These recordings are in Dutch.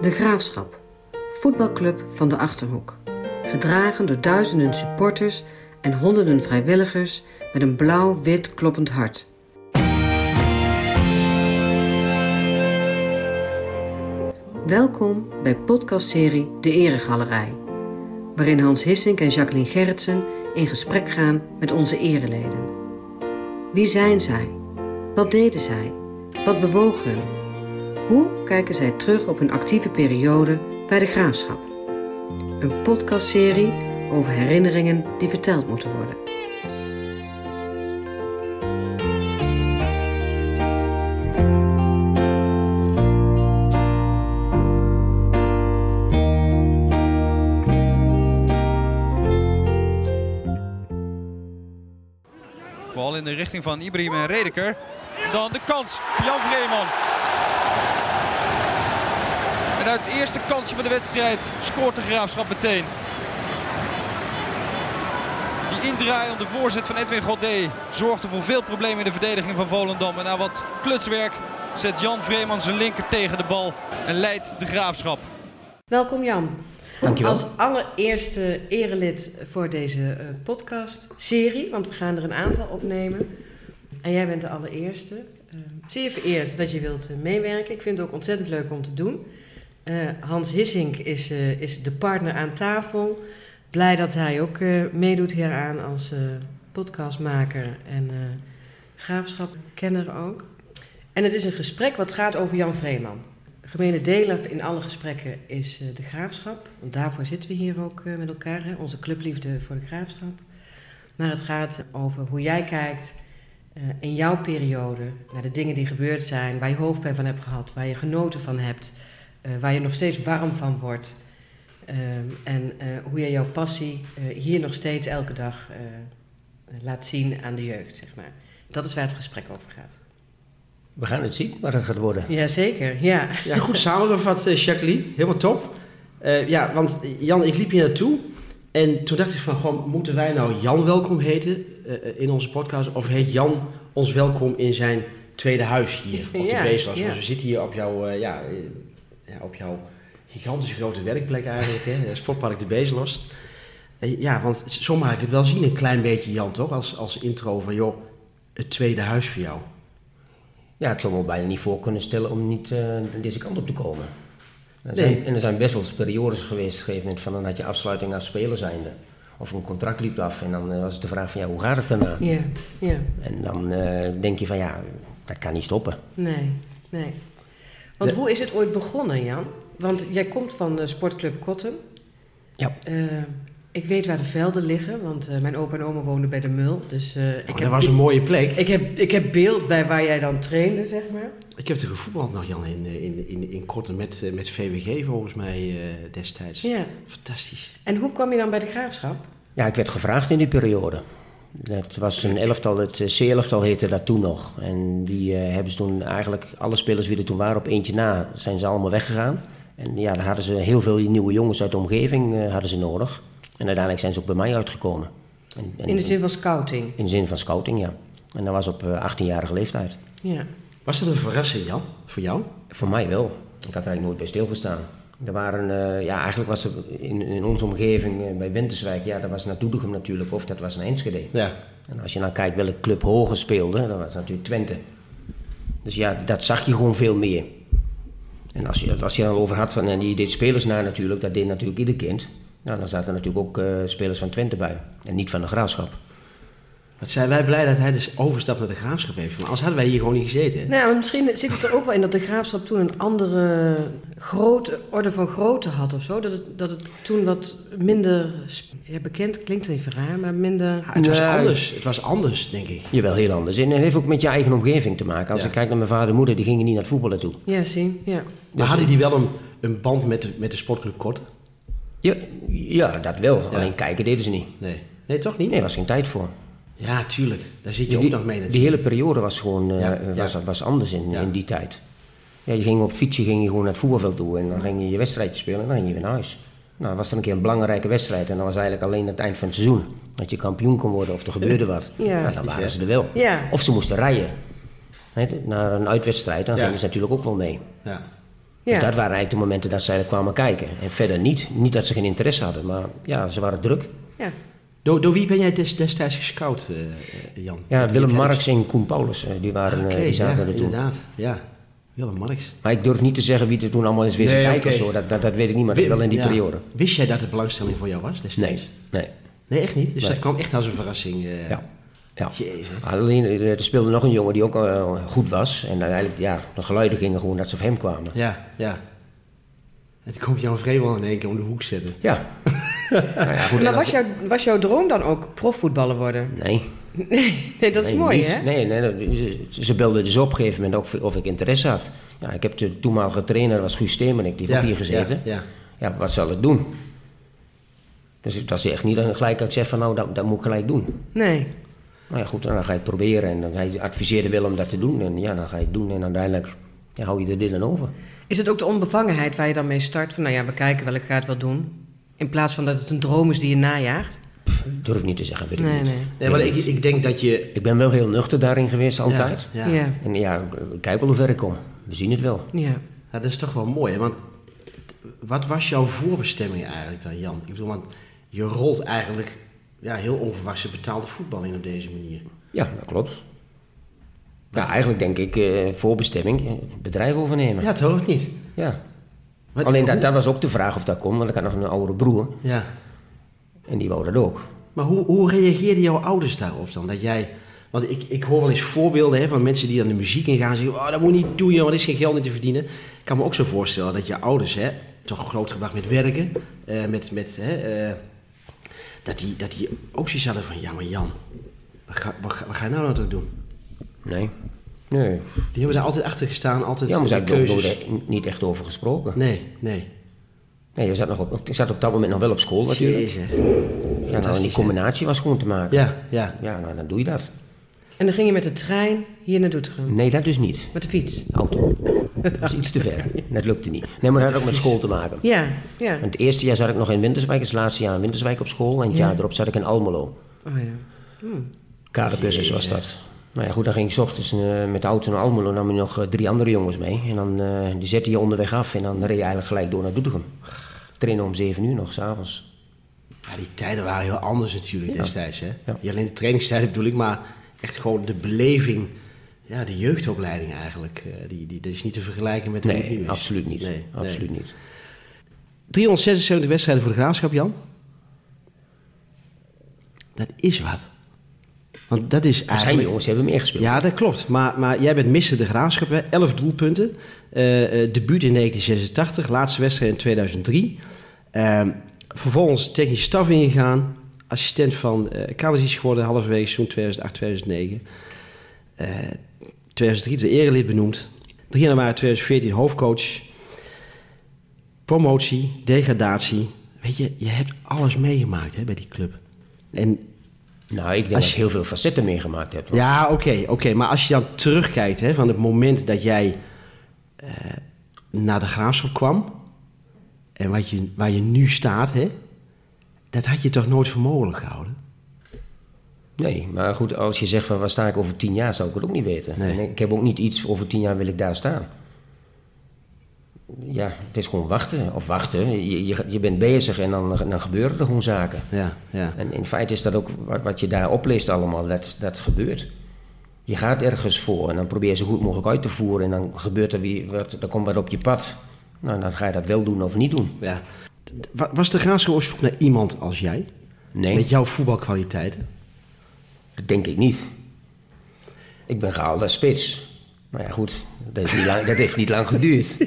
De Graafschap, voetbalclub van de Achterhoek. Gedragen door duizenden supporters en honderden vrijwilligers met een blauw-wit kloppend hart. Welkom bij podcastserie De Eregalerij, waarin Hans Hissink en Jacqueline Gerritsen in gesprek gaan met onze ereleden. Wie zijn zij? Wat deden zij? Wat bewoog hun? Hoe kijken zij terug op hun actieve periode bij de Graafschap? Een podcastserie over herinneringen die verteld moeten worden. Bal in de richting van Ibrahim en Redeker. Dan de kans Jan Vreeman. En uit het eerste kansje van de wedstrijd scoort de Graafschap meteen. Die indraaiende voorzet van Edwin Goddé zorgde voor veel problemen in de verdediging van Volendam. En na wat klutswerk zet Jan Vreeman zijn linker tegen de bal en leidt de Graafschap. Welkom Jan. Dankjewel. Als allereerste erelid voor deze eh, podcast-serie, want we gaan er een aantal opnemen. En jij bent de allereerste. Eh, zeer vereerd dat je wilt eh, meewerken. Ik vind het ook ontzettend leuk om te doen. Eh, Hans Hissink is, eh, is de partner aan tafel. Blij dat hij ook eh, meedoet hieraan als podcastmaker en graafschapkenner ook. En het is een gesprek wat gaat over Jan Vreeman. Gemene deler in alle gesprekken is de graafschap. Want daarvoor zitten we hier ook met elkaar. Hè? Onze clubliefde voor de graafschap. Maar het gaat over hoe jij kijkt in jouw periode naar de dingen die gebeurd zijn. Waar je hoofdpijn van hebt gehad. Waar je genoten van hebt. Eh, waar je nog steeds warm van wordt. Ehm, en eh, hoe je jouw passie eh, hier nog steeds elke dag eh, laat zien aan de jeugd, zeg maar. Dat is waar het gesprek over gaat. We gaan het zien wat het gaat worden. Jazeker, ja. Ja, goed samengevat, Jacqueline. Helemaal top. Eh, ja, want Jan, ik liep hier naartoe. En toen dacht ik van, gewoon, moeten wij nou Jan welkom heten eh, in onze podcast? Of heet Jan ons welkom in zijn tweede huis hier op Ja, de Beeslas? ja. Want we zitten hier op jouw, eh, ja, ja, op jouw gigantische grote werkplek eigenlijk, hè? Sportpark de Beeslost. Eh, ja, want zo mag ik het wel zien, een klein beetje Jan, toch? Als, als intro van, joh, het tweede huis voor jou. Ja, ik zou me bijna niet voor kunnen stellen om niet eh, deze kant op te komen. Er Nee. zijn, en er zijn best wel periodes geweest, op een gegeven moment, van dan had je afsluiting als speler zijnde. Of een contract liep af en dan eh, was het de vraag van ja, hoe gaat het daarna? Ja, ja. En dan eh, denk je van ja, dat kan niet stoppen. Nee, nee. Want De- hoe is het ooit begonnen, Jan? Want jij komt van de sportclub Kotten. Ja. Eh, ik weet waar de velden liggen, want eh, mijn opa en oma woonden bij de Mul. Dus eh, ik, Oh, heb, dat was een mooie plek. ik, heb, ik heb beeld bij waar jij dan trainde, zeg maar. Ik heb er gevoetbald nog, Jan, in, eh, in, in, in Korten met, eh, met VWG volgens mij eh, destijds. Ja. Fantastisch. En hoe kwam je dan bij de graafschap? Ja, ik werd gevraagd in die periode. Dat was een elftal, het eh, C-elftal heette dat toen nog. En die eh, hebben ze toen eigenlijk, alle spelers die er toen waren, op eentje na, zijn ze allemaal weggegaan. En ja, dan hadden ze heel veel nieuwe jongens uit de omgeving eh, hadden ze nodig. En uiteindelijk zijn ze ook bij mij uitgekomen. En, en- In de zin van scouting. in de zin van scouting, ja. En dat was op eh, 18-jarige leeftijd. Ja. Was dat een verrassing, Jan, voor jou? Voor mij wel. Ik had er eigenlijk nooit bij stilgestaan. Er waren, eh, ja, eigenlijk was er in, in onze omgeving eh, bij Winterswijk, ja, dat was naar Doetinchem natuurlijk, of dat was naar Enschede. Ja. En als je nou kijkt welke club hoger speelde, dan was natuurlijk Twente. Dus ja, dat zag je gewoon veel meer. En als je, als je dan over had van, en die deed spelers naar natuurlijk, dat deed natuurlijk ieder kind. Nou, dan zaten er natuurlijk ook eh, spelers van Twente bij. En niet van de graafschap. Wat zijn wij blij dat hij dus overstap naar de graafschap heeft. Maar anders hadden wij hier gewoon niet gezeten. Nou, maar misschien zit het er ook wel in dat de graafschap toen een andere grote, orde van grootte had of zo. Dat het, dat het toen wat minder ja, bekend klinkt even raar, maar minder. Ja, het was anders. Het was anders, denk ik. Jawel, heel anders. En het heeft ook met je eigen omgeving te maken. Als Ja. ik kijk naar mijn vader en moeder, die gingen niet naar het voetballen toe. Ja, zie. Ja. Maar Dus- hadden die wel een, een band met de, met de sportclub Kort? Ja, ja dat wel. Alleen kijken deden ze niet. Nee. Nee, toch niet? Nee, er was geen tijd voor. Ja, tuurlijk. Daar zit je die, ook nog mee die natuurlijk. hele periode was gewoon eh, Ja, ja. was, was anders in, Ja. in die tijd. Ja, je ging op fietsje ging je gewoon naar het voetbalveld toe en dan ging je je wedstrijdje spelen en dan ging je weer naar huis. Nou, was er een keer een belangrijke wedstrijd en dat was eigenlijk alleen het eind van het seizoen. Dat je kampioen kon worden of er gebeurde wat. Ja. Nou, dan waren ze er wel. Ja. Of ze moesten rijden. Hè, naar een uitwedstrijd, dan gingen ze natuurlijk ook wel mee. Ja. Ja. Dus dat waren eigenlijk de momenten dat zij er kwamen kijken. En verder niet. Niet dat ze geen interesse hadden, maar ja, ze waren druk. ja. Door, door wie ben jij des- destijds gescout, eh, eh, Jan? Ja, Willem Marks en Koen Paulus, eh, die, waren, eh, Oké, die zaten ja, er toen. inderdaad. Ja, Willem Marks. Maar ik durf niet te zeggen wie er toen allemaal is weer Nee, kijken of zo. Dat, dat, dat weet ik niet, maar dat is wel in die Ja. periode. Wist jij dat de belangstelling voor jou was Nee, destijds? nee. Nee, echt niet? Dus Nee. dat kwam echt als een verrassing. Ja. ja. Jezus. Alleen, er speelde nog een jongen die ook goed was. En eigenlijk, ja, de geluiden gingen gewoon dat ze op hem kwamen. Ja, ja. En toen komt Jan Vreemel in één keer om de hoek zetten. Ja. nou ja, goed, Maar was, dat- jouw, was jouw droom dan ook profvoetballer worden? Nee. Nee, nee dat is nee, mooi, niet. hè? Nee, nee, dat- ze, ze belden dus op een gegeven moment ook of ik interesse had. Ja, ik heb de toenmalige trainer, was Guus Steemenik, die heeft ook hier gezeten. Ja, ja. Ja, wat zal ik doen? Dus het was echt niet dan gelijk dat ik zeg van nou, dat, dat moet ik gelijk doen. Nee. Nou ja, goed, dan ga je het proberen. En dan hij adviseerde Willem dat te doen. En ja, dan ga je het doen. En uiteindelijk ja, hou je er dit aan over. Is het ook de onbevangenheid waar je dan mee start? Van nou ja, we kijken wel, ik ga het wel doen. In plaats van dat het een droom is die je najaagt? Ik durf niet te zeggen, weet ik Nee, niet. nee. Nee, maar ik, ik denk dat je... Ik ben wel heel nuchter daarin geweest, altijd. Ja, Ja. En ja, ik kijk wel hoe ver ik kom. We zien het wel. Ja, dat is toch wel mooi, hè? Want wat was jouw voorbestemming eigenlijk dan, Jan? Ik bedoel, want je rolt eigenlijk ja, heel onverwachts betaalde voetbal in op deze manier. Ja, dat klopt. Ja, eigenlijk denk ik eh, voorbestemming, eh, bedrijf overnemen. Ja, toch of niet? Ja. Wat- Alleen dat, dat was ook de vraag of dat kon, want ik had nog een oudere broer. Ja. En die wou dat ook. Maar hoe, hoe reageerden jouw ouders daarop dan? Dat jij... Want ik, ik hoor wel eens voorbeelden hè, van mensen die dan de muziek ingaan en zeggen... Oh, dat moet je niet doen, want er is geen geld in te verdienen. Ik kan me ook zo voorstellen dat je ouders, hè, toch grootgebracht met werken... eh, met, met, hè, eh, dat, die, dat die ook zoiets hadden van... Ja, maar Jan, wat ga, wat, ga- wat ga je nou nou doen? Nee. Nee. Die hebben daar altijd achter gestaan, altijd Ja, maar ze keuzes. nooit- niet echt over gesproken. Nee, nee. Nee, je zat nog op, ik zat op dat moment nog wel op school natuurlijk. Jezus. Ja, nou, en die combinatie was gewoon te maken. Ja, ja. Ja, nou, dan doe je dat. En dan ging je met de trein hier naar Doetinchem. Nee, dat dus niet. Met de fiets. Auto. Dat was iets te ver. Dat lukte niet. Nee, maar dat had ook met school te maken. Ja, ja. Want het eerste jaar zat ik nog in Winterswijk, het laatste jaar in Winterswijk op school. En het Ja. jaar erop zat ik in Almelo. Oh ja. Hm. Kadercursus was dat. Nou ja, goed, dan ging ik ochtends eh, met de auto naar Almelo. nam je nog eh, drie andere jongens mee. En dan eh, die zette je onderweg af en dan reed je eigenlijk gelijk door naar Doetinchem. Trainen om zeven uur nog, s'avonds. Ja, die tijden waren heel anders natuurlijk Ja. destijds. Hè? Ja. Niet alleen de trainingstijden bedoel ik, maar echt gewoon de beleving. Ja, de jeugdopleiding eigenlijk. die, die, dat is niet te vergelijken met hoe het nu Nee, is. absoluut niet. Nee, nee. absoluut niet. 376 wedstrijden voor de graafschap, Jan. Dat is wat. Want dat is Er zijn eigenlijk... jongens hebben meer gespeeld. Ja, dat klopt. Maar, maar jij bent mister de graafschap, hè? 11 doelpunten. Eh, debuut in 1986, laatste wedstrijd in 2003. Ehm, vervolgens technische staf ingegaan. Assistent van Kamerzies geworden halverwege seizoen 2008, 2009. Eh 2003 de erelid benoemd. 3 januari 2014 hoofdcoach. Promotie, degradatie. Weet je, je hebt alles meegemaakt hè, bij die club. En Nou, ik denk Als dat je- je heel veel facetten meegemaakt hebt. ja, oké, oké. Maar als je dan terugkijkt hè, van het moment dat jij eh, naar de graafschap kwam en wat je, waar je nu staat, hè, dat had je toch nooit voor mogelijk gehouden? Nee, maar goed, als je zegt van waar sta ik over tien jaar, zou ik het ook niet weten. Nee. En ik heb ook niet iets over tien jaar wil ik daar staan. Ja, het is gewoon wachten. Of wachten. Je, je, je bent bezig en dan, dan gebeuren er gewoon zaken. Ja, ja. En in feite is dat ook wat, wat je daar opleest allemaal, dat, dat gebeurt. Je gaat ergens voor en dan probeer je zo goed mogelijk uit te voeren en dan gebeurt er weer wat, dan komt wat op je pad. Nou, dan ga je dat wel doen of niet doen. ja. Wa- Was de graafschap op zoek naar iemand als jij? Nee, Met jouw voetbalkwaliteiten? dat denk ik niet. Ik ben gehaald als spits. Maar ja, goed, dat, is niet lang, dat heeft niet lang geduurd.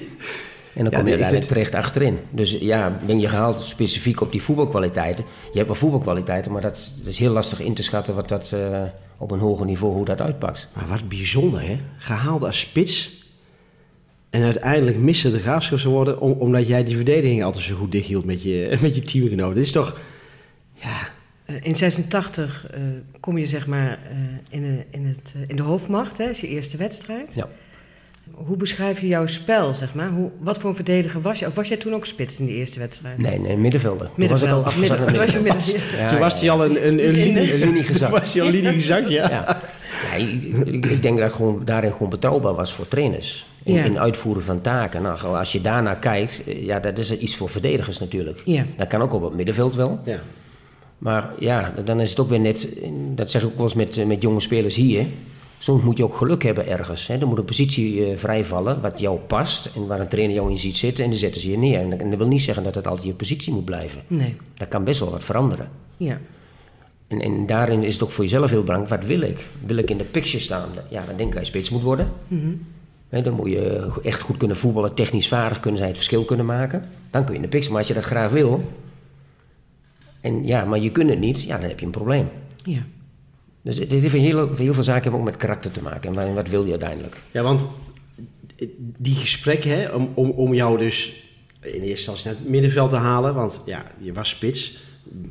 En dan Ja, kom je nee, vind- terecht achterin. Dus ja, ben je gehaald specifiek op die voetbalkwaliteiten. Je hebt wel voetbalkwaliteiten, maar dat is, dat is heel lastig in te schatten wat dat, eh, op een hoger niveau hoe dat uitpakt. Maar wat bijzonder, hè? Gehaald als spits. En uiteindelijk missen de graafschap ze worden om- omdat jij die verdediging altijd zo goed dichthield met je, met je teamgenoten. Dit is toch... Ja, Eh, in 86 eh, kom je zeg maar eh, in, de, in, het, in de hoofdmacht, hè, is je eerste wedstrijd. Ja. Hoe beschrijf je jouw spel, zeg maar? Hoe, wat voor een verdediger was je? Of was jij toen ook spits in die eerste wedstrijd? Nee, nee, middenvelder. Toen was ik al Middenveld. afgezakt Midden- midden- Ja, toen was hij al een, een, een, linie, Een linie gezakt. Was hij al een linie gezakt, ja. Ja. Nee, ik, ik denk dat ik gewoon, daarin gewoon betrouwbaar was voor trainers. In, Ja. in uitvoeren van taken. Nou, als je daarnaar kijkt, eh, ja, dat is iets voor verdedigers natuurlijk. Ja. Dat kan ook op het middenveld wel. Ja. Maar ja, dan is het ook weer net, dat zeg ik ook wel eens met, eh, met jonge spelers hier. Soms moet je ook geluk hebben ergens. Hè. Er moet een positie eh, vrijvallen wat jou past en waar een trainer jou in ziet zitten en dan zetten ze je neer. En dat, en dat wil niet zeggen dat het altijd je positie moet blijven. Nee. Dat kan best wel wat veranderen. Ja. En, en daarin is het ook voor jezelf heel belangrijk. Wat wil ik? Wil ik in de picture staan? Ja, dan denk ik dat je spits moet worden. Mhm. Dan moet je echt goed kunnen voetballen, technisch vaardig kunnen zijn, het verschil kunnen maken. Dan kun je in de picture. Maar als je dat graag wil, en ja, maar je kunt het niet, ja, dan heb je een probleem. Ja. Dus dit heeft heel, heel veel zaken hebben ook met karakter te maken. En wat- wil je uiteindelijk? Ja, want die gesprekken hè, om, om, om jou dus in eerste instantie naar het middenveld te halen, want ja, je was spits.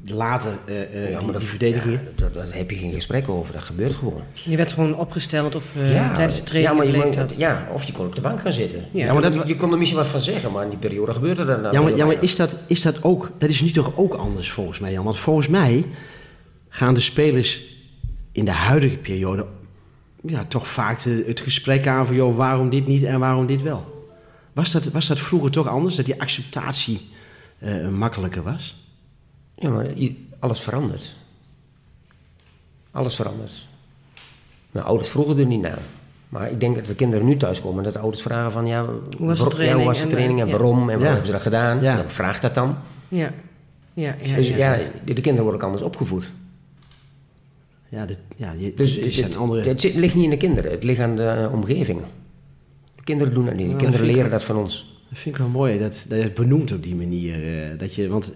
Later eh eh Ja, die, maar dat- die ja, daar, daar heb je geen gesprek over, dat gebeurt gewoon. Je werd gewoon opgesteld of eh, tijdens de training ja, maar je ja, of je kon op de bank gaan zitten. Ja. Ja, maar dat- je kon er misschien wat van zeggen, maar in die periode gebeurde dat dan Ja, maar, ja, maar is, dat, is dat ook... Dat is nu toch ook anders volgens mij, Jan? Want volgens mij gaan de spelers in de huidige periode... Ja, toch vaak de- het gesprek aan van... Joh, waarom dit niet en waarom dit wel? Was dat, was dat vroeger toch anders? Dat die acceptatie eh, makkelijker was? Ja, maar alles verandert. Alles verandert. Mijn ouders vroegen er niet naar. Maar ik denk dat de kinderen nu thuiskomen en dat de ouders vragen van... Ja, was de ja, training hoe was de en, training en ja. waarom en waarom Ja. hebben ze dat gedaan? Ja. Ja. vraag dat dan. Ja. Ja, ja, dus ja. ja, de, de kinderen worden ook anders opgevoed. Ja, dit, ja je, Dus andere... het zit- ligt niet in de kinderen, het ligt aan de eh, omgeving. De kinderen doen dat niet, de kinderen ik- leren dat van ons. Dat vind ik wel mooi, dat, dat je het benoemt op die manier. eh, dat je, want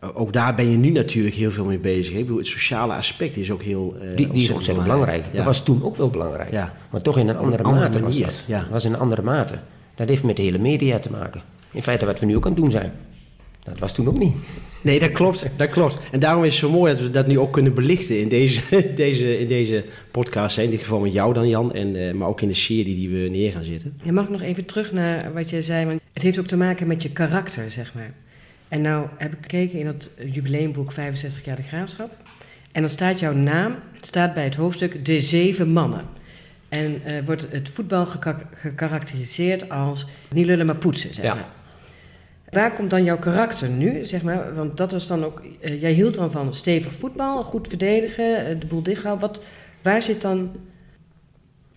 eh, ook daar ben je nu natuurlijk heel veel mee bezig. Ik bedoel, het sociale aspect is ook heel eh, Die, die is ontzettend belangrijk. Ja. Dat was toen ook wel belangrijk. Ja. Maar toch in een andere, andere mate was manier, dat. ja. Dat was in een andere mate. Dat heeft met de hele media te maken. In feite wat we nu ook aan het doen zijn. Dat was toen ook niet. Nee, dat klopt, dat klopt. En daarom is het zo mooi dat we dat nu ook kunnen belichten in deze, deze, in deze podcast. In dit geval met jou dan, Jan, en, eh, maar ook in de serie die we neer gaan zetten. Je mag nog even terug naar wat je zei. Want het heeft ook te maken met je karakter, zeg maar. En nou heb ik gekeken in het jubileumboek 65 jaar de graafschap. En dan staat jouw naam, het staat bij het hoofdstuk De Zeven Mannen. En eh, wordt het voetbal geka- gekarakteriseerd als niet lullen maar poetsen, zeg Ja. Waar komt dan jouw karakter nu, zeg maar? Want dat was dan ook... eh, jij hield dan van stevig voetbal, goed verdedigen, eh, de boel dichthouden. Wat, waar zit dan...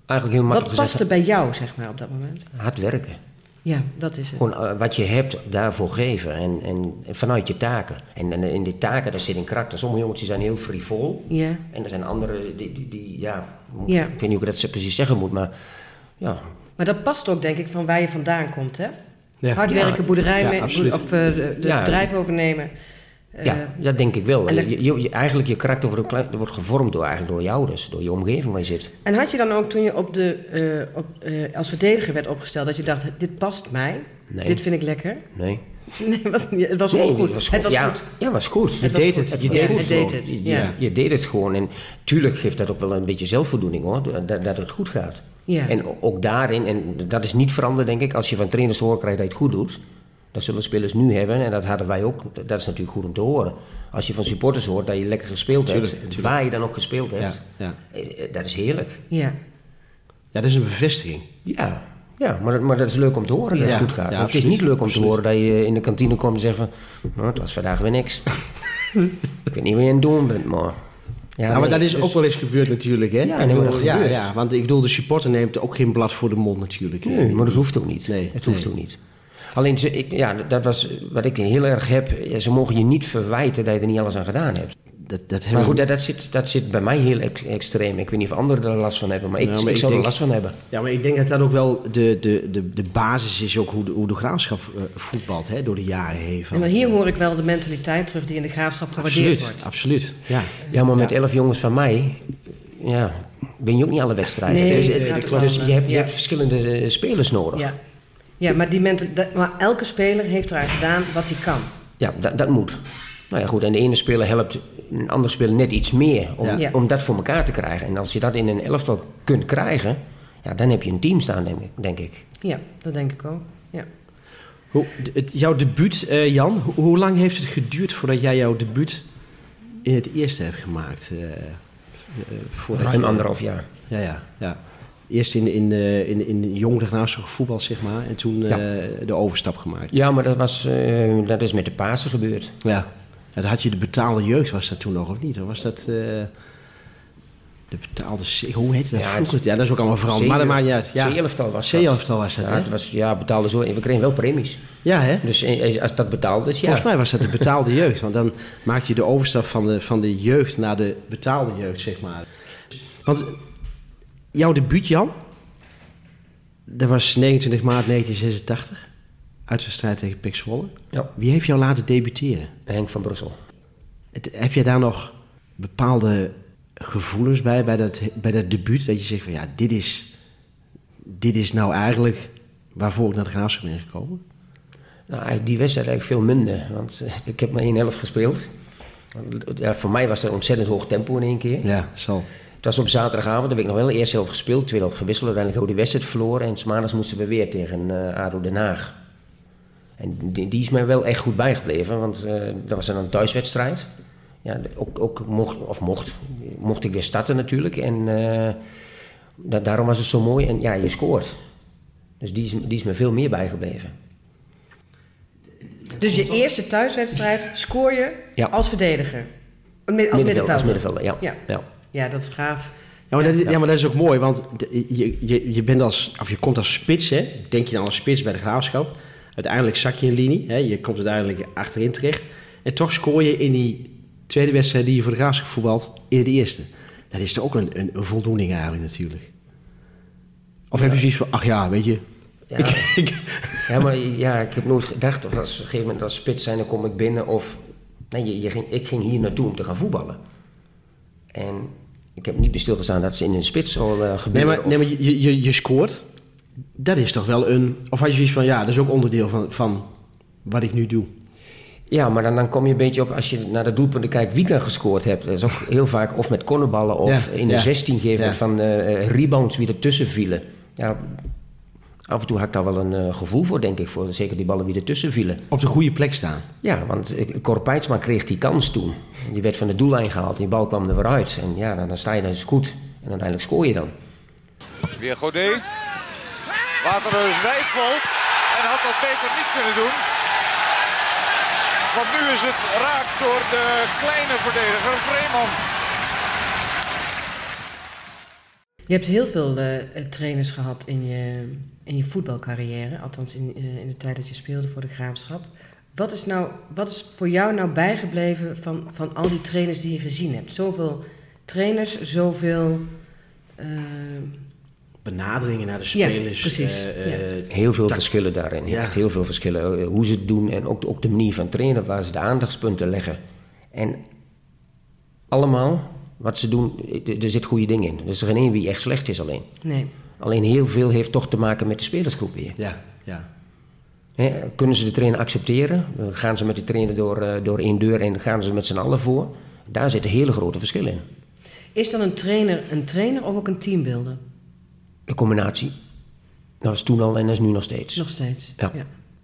Eigenlijk heel Wat makkelijk paste gezegd. bij jou, zeg maar, op dat moment? Hard werken. Ja, dat is het. Gewoon eh, wat je hebt, daarvoor geven. En, en, en vanuit je taken. En, en in die taken, daar zit een karakter. Sommige jongens die zijn heel frivol. Ja, En er zijn anderen die, die, die ja, moet- Ja. Ik weet niet hoe ik dat precies zeggen moet, maar ja, maar dat past ook denk ik van waar je vandaan komt, hè? Ja. Hard werken, boerderij of eh, de, bedrijf overnemen. Eh, ja, dat denk ik wel. en Je, je- je- eigenlijk je karakter wordt, wordt gevormd door, eigenlijk door je ouders, door je omgeving waar je zit. En had je dan ook toen je op de, eh, op, eh, als verdediger werd opgesteld, dat je dacht, dit past mij, Nee. dit vind ik lekker? Nee. Nee, het was Nee, ook goed. het was ja, goed. Ja, was goed. Het Je was deed goed. het, je deed het je deed het gewoon. En tuurlijk geeft dat ook wel een beetje zelfvoldoening hoor, dat, dat het goed gaat. Ja. En ook daarin, en dat is niet veranderd denk ik, als je van trainers te horen krijgt dat je het goed doet. Dat zullen spelers nu hebben en dat hadden wij ook. Dat is natuurlijk goed om te horen. Als je van supporters hoort dat je lekker gespeeld Tuurlijk, hebt, tuurlijk. waar je dan ook gespeeld Ja, hebt, ja. eh, eh, dat is heerlijk. ja. ja, dat is een bevestiging. Ja, ja maar, dat, maar dat is leuk om te horen dat Ja, het goed gaat. ja, het is niet leuk om te horen dat je in de kantine komt en zegt van... Nou, het was vandaag weer niks. ik weet niet wat je aan het doen bent, maar... Ja, maar nee, dat is dus- ook wel eens gebeurd natuurlijk, hè? Ja, nee, maar bedoel, ja, ja, want ik bedoel, de supporter neemt ook geen blad voor de mond natuurlijk. Nee, maar dat hoeft ook niet. Nee, het hoeft ook niet. Alleen, ze, ik, ja, dat was wat ik heel erg heb. Ze mogen je niet verwijten dat je er niet alles aan gedaan hebt. Dat, dat Maar hebben goed, dat, dat, zit, dat zit bij mij heel ex- extreem. Ik weet niet of anderen er last van hebben, maar ik, Ja, maar ik ik zou er last van hebben. Ja, maar ik denk dat dat ook wel de, de, de, de basis is ook hoe de, hoe de graafschap eh, voetbalt hè, door de jaren heen. Maar hier hoor ik wel de mentaliteit terug die in de graafschap gewaardeerd absoluut, wordt. absoluut. Ja. Ja, maar met elf jongens van mij, ja, ben je ook niet alle wedstrijden. Nee, dus wel, dus je hebt, je hebt verschillende eh, spelers nodig. Ja, ja maar, die mental, dat- maar elke speler heeft eraan gedaan wat hij kan. Ja, dat, dat moet. Nou ja, goed. En de ene speler helpt een andere speler net iets meer om, Ja. Om dat voor elkaar te krijgen. En als je dat in een elftal kunt krijgen, ja, dan heb je een team staan, denk ik. Denk ik. Ja, dat denk ik ook. Ja. Hoe, het, jouw debuut, eh, Jan, ho- hoe lang heeft het geduurd voordat jij jouw debuut in het eerste hebt gemaakt? eh, eh, voordat Ruim anderhalf jaar. Ja, ja, ja. eerst in, in, eh, in, in jong Graafschap gevoetbald, zeg maar. En toen Ja. eh, de overstap gemaakt. Ja, maar dat, was, eh, dat is met de Pasen gebeurd. Ja. En had je de betaalde jeugd, was dat toen nog of niet? Of was dat... eh, de betaalde... C- Hoe heette dat Ja, vroeger? Ja, dat is ook allemaal veranderd. Maar dat maakt niet uit. Ja. C-elftal was dat. C-elftal was dat, Ja, het was, ja, betaalde zo. We kregen wel premies. Ja, hè? Dus eh, als dat betaald is, ja. Volgens mij was dat de betaalde jeugd. Want dan maak je de overstap van de, van de jeugd naar de betaalde jeugd, zeg maar. Want jouw debuut, Jan, dat was 29 maart 1986. Uitwedstrijd tegen Pek Zwolle. Ja, Wie heeft jou laten debuteren? Henk van Brussel. Het- Heb je daar nog bepaalde gevoelens bij, bij dat, bij dat debuut? Dat je zegt van ja, dit is, dit is nou eigenlijk waarvoor ik naar de Graafschap ben gekomen? Nou, die wedstrijd eigenlijk veel minder. Want eh, ik heb maar één helft gespeeld. Ja, voor mij was er ontzettend hoog tempo in één keer. Ja, zo. Het was op zaterdagavond, heb ik nog wel de eerste helft gespeeld. Tweede helft gewisseld, uiteindelijk ook de wedstrijd verloren. En 's maandags moesten we weer tegen eh ADO Den Haag. En die, die is mij wel echt goed bijgebleven, want eh, dat was dan een thuiswedstrijd. Ja, ook, ook mocht, of mocht, mocht ik weer starten natuurlijk. En eh, da- daarom was het zo mooi. En ja, je scoort. Dus die is, die is me veel meer bijgebleven. Dus je eerste thuiswedstrijd scoor je Ja. als verdediger. Als Middenveld- middenvelder. Als middenvelder, ja. Ja. ja. Ja, dat is gaaf. Ja, maar, dat, is- ja, maar dat is ook mooi, want je, je, je, bent als, of je komt als spits, hè? denk je dan als spits bij de graafschap. Uiteindelijk zak je een linie, hè? je komt uiteindelijk achterin terecht. En toch scoor je in die tweede wedstrijd die je voor de graafschap voetbalt in de eerste. Dat is toch ook een, een, een voldoening eigenlijk natuurlijk. Of heb je zoiets van, ach ja, weet je... Ja. Ja, maar ja, ik heb nooit gedacht, of als op een gegeven moment als spits zijn, dan kom ik binnen. Of, nee, je, je ging, ik ging hier naartoe om te gaan voetballen. En ik heb niet bij stilgestaan dat ze in een spits al eh nee, gebeuren. maar, nee, maar je, je, je scoort. Dat is toch wel een... Of had je zoiets van, ja, dat is ook onderdeel van, van wat ik nu doe. Ja, maar dan, dan kom je een beetje op, als je naar de doelpunten kijkt, wie dan gescoord hebt. Dat is ook heel vaak of met cornerballen of Ja, in de ja. 16 geven Ja. van eh, rebounds wie ertussen vielen. Ja, af en toe had ik daar wel een eh, gevoel voor, denk ik, voor zeker die ballen wie ertussen vielen. Op de goede plek staan. Ja, want eh, Cor Peitsma kreeg die kans toen. Die werd van de doellijn gehaald en die bal kwam er weer uit. En ja, dan, dan sta je dan is goed. En uiteindelijk scoor je dan. Weer Godet. Waterreus wijkvalt. En had dat beter niet kunnen doen. Want nu is het raak door de kleine verdediger Vreeman. Je hebt heel veel eh, trainers gehad in je, in je voetbalcarrière. Althans in, eh, in de tijd dat je speelde voor de Graafschap. Wat is, nou, wat is voor jou nou bijgebleven van, van al die trainers die je gezien hebt? Zoveel trainers, zoveel... eh, benaderingen naar de Ja, spelers. precies. eh, eh, Heel veel verschillen daarin. Ja. Echt heel veel verschillen. Eh, Hoe ze het doen en ook, ook de manier van trainen, waar ze de aandachtspunten leggen. En allemaal, wat ze doen, er zit goede dingen in. Er is geen één wie echt slecht is alleen. nee. Alleen heel veel heeft toch te maken met de spelersgroep weer. ja, ja. Hè, kunnen ze de trainer accepteren? Gaan ze met de trainer door, eh, door één deur en gaan ze met z'n allen voor? Daar zitten hele grote verschillen in. Is dan een trainer een trainer of ook een teambuilder? De combinatie. Dat was toen al en dat is nu nog steeds. Nog steeds. Ja.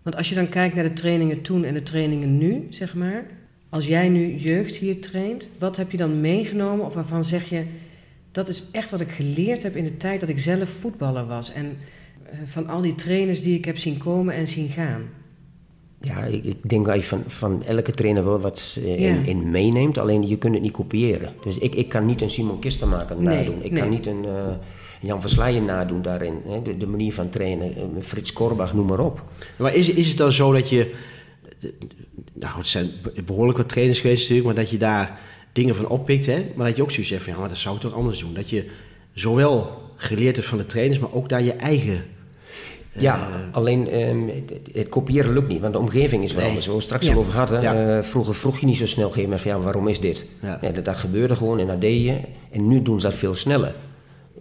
Want als je dan kijkt naar de trainingen toen en de trainingen nu, zeg maar. Als jij nu jeugd hier traint, wat heb je dan meegenomen of waarvan zeg je... dat is echt wat ik geleerd heb in de tijd dat ik zelf voetballer was. En eh, van al die trainers die ik heb zien komen en zien gaan. Ja, ik, ik denk dat je van, van elke trainer wel wat eh, Ja. in, in meeneemt. Alleen je kunt het niet kopiëren. Dus ik, ik kan niet een Simon Kistermaker Nee, nadoen. Ik nee. kan niet een eh, Jan Versleijen nadoen daarin. Hè? De, de manier van trainen. eh, Frits Korbach, noem maar op. Maar is, is het dan zo dat je... Nou goed, er zijn behoorlijk wat trainers geweest natuurlijk... maar dat je daar dingen van oppikt, hè? Maar dat je ook zoiets hebt van... ja, maar dat zou ik toch anders doen. Dat je zowel geleerd hebt van de trainers... maar ook daar je eigen... Ja, alleen ehm, het, het kopiëren lukt niet, want de omgeving is wel Nee. anders. We hebben het straks Ja. al over gehad. Ja. Eh, vroeger vroeg je niet zo snel maar van ja, waarom is dit? Ja. Dat, dat gebeurde gewoon en dat deed je. En nu doen ze dat veel sneller.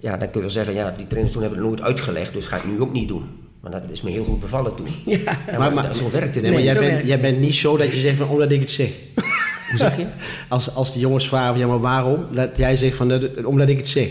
Ja, dan kun je wel zeggen, ja, die trainers toen hebben het nooit uitgelegd, dus ga ik nu ook niet doen. Maar dat is me heel goed bevallen toen. Ja, maar, Maar- maar- zo werkt het Nee, maar jij, bent, jij bent niet zo dat je zegt van... omdat ik het zeg. Hoe zeg je? Als, als de jongens vragen van... ja, maar waarom? Dat jij zegt van... "Nou, omdat ik het zeg.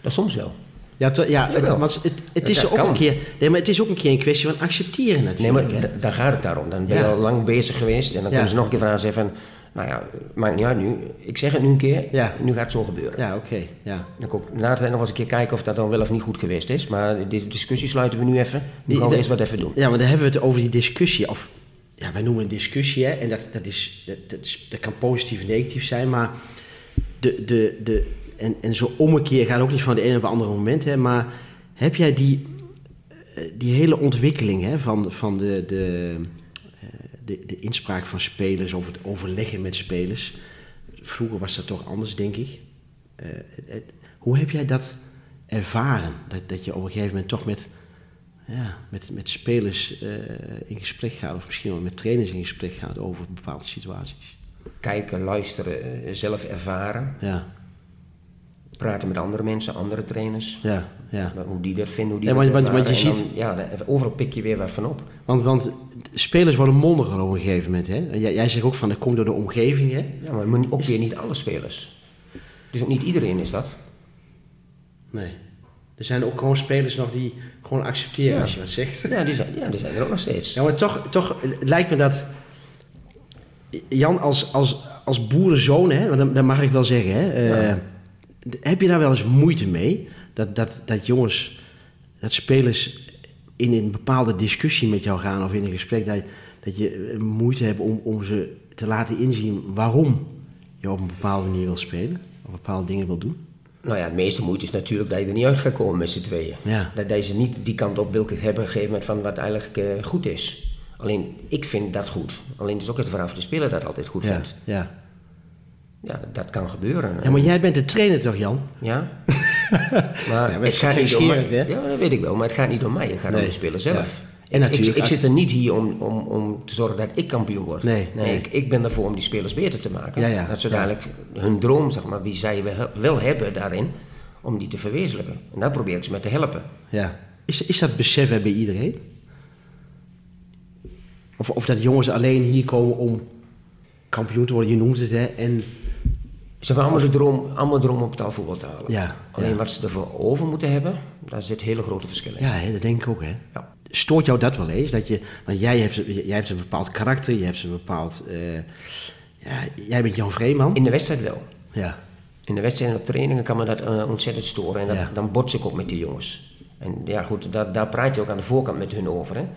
Dat soms wel. Ja, ja Jawel. want het, het, is Dat ook kan. een keer, nee, maar het is ook een keer een kwestie van accepteren Nee, natuurlijk. maar hè. d- daar gaat het daarom. Dan ben je Ja. al lang bezig geweest en dan kunnen ze nog een keer vragen en zeggen van... Nou ja, maakt niet uit nu. Ik zeg het nu een keer, Ja. nu gaat het zo gebeuren. Ja, oké. ja. Dan kom ik na het nog eens een keer kijken of dat dan wel of niet goed geweest is. Maar deze discussie sluiten we nu even. Nu gaan we eerst wat even doen. Ja, maar dan hebben we het over die discussie. Of, ja, wij noemen het discussie, hè. En dat, dat, is, dat, dat, is, dat kan positief en negatief zijn. Maar de, de, de, en, en zo'n ommekeer gaat ook niet van de ene op het andere moment, hè. Maar heb jij die, eh, die hele ontwikkeling, hè, van, van de, de, de, de inspraak van spelers, over het overleggen met spelers. Vroeger was dat toch anders, denk ik. Eh, het- hoe heb jij dat ervaren? Dat, dat je op een gegeven moment toch met ja, met, met spelers eh, in gesprek gaat, of misschien wel met trainers in gesprek gaat over bepaalde situaties. Kijken, luisteren, eh, zelf ervaren. Ja, Praten met andere mensen, andere trainers. ja, ja. Hoe die dat vinden, hoe die Ja, dat want- want- want je ziet- ja, overal pik je weer wat van op. Want, want spelers worden mondiger op een gegeven moment. Hè? Jij, jij zegt ook van dat komt door de omgeving. Hè? Ja, maar ook weer niet alle spelers. Dus ook niet iedereen is dat. Nee. Er zijn ook gewoon spelers nog die gewoon accepteren Ja. als je wat zegt. Ja, die zijn, ja, die zijn er ook nog steeds. Ja, maar toch, toch lijkt me dat Jan als, als, als boerenzoon, hè, want dat, dat mag ik wel zeggen, hè, eh, Ja. Heb je daar wel eens moeite mee? Dat, dat, dat jongens, dat spelers in een bepaalde discussie met jou gaan of in een gesprek, dat, dat je eh, moeite hebt om, om ze te laten inzien waarom je op een bepaalde manier wil spelen, of bepaalde dingen wil doen? Nou ja, het meeste moeite is natuurlijk dat je er niet uit gaat komen met z'n tweeën. Ja. Dat, dat je niet die kant op wil hebben op een gegeven moment van wat eigenlijk eh, goed is. Alleen, ik vind dat goed. Alleen het is ook het vraag of de speler dat altijd goed Ja, vindt. ja. Ja, dat, kan gebeuren. ja, maar jij bent de trainer toch, Jan? Ja? maar Ja, maar het gaat niet door mij. hè? Ja, dat weet ik wel. Maar het gaat niet door mij. Het gaat Nee. om de speler zelf. Ja. En Ik- natuurlijk ik, zit er niet hier om, om, om te zorgen dat ik kampioen word. Nee, nee. Ik, ik ben ervoor om die spelers beter te maken. Ja, ja. Dat ze dadelijk hun droom, zeg maar, die zij wel, hebben daarin, om die te verwezenlijken. En daar probeer ik ze mee te helpen. Ja. Is, is dat besef bij iedereen? Of, of dat jongens alleen hier komen om kampioen te worden, je noemt het, hè? En Ze hebben allemaal de droom, allemaal droom om betaalvoetbal te halen. Ja, Alleen ja. wat ze ervoor over moeten hebben, daar zit hele grote verschillen in. ja, hè, dat denk ik ook, hè? Ja. Stoort jou dat wel eens? Dat je, want jij hebt, jij hebt een bepaald karakter, je hebt een bepaald... eh, ja, jij bent Jan Vreeman. In de wedstrijd wel. Ja, In de wedstrijd en op trainingen kan me dat eh, ontzettend storen. En dat, Ja. dan bots ik ook met die jongens. En ja, goed, daar, daar praat je ook aan de voorkant met hun over. Hè? Want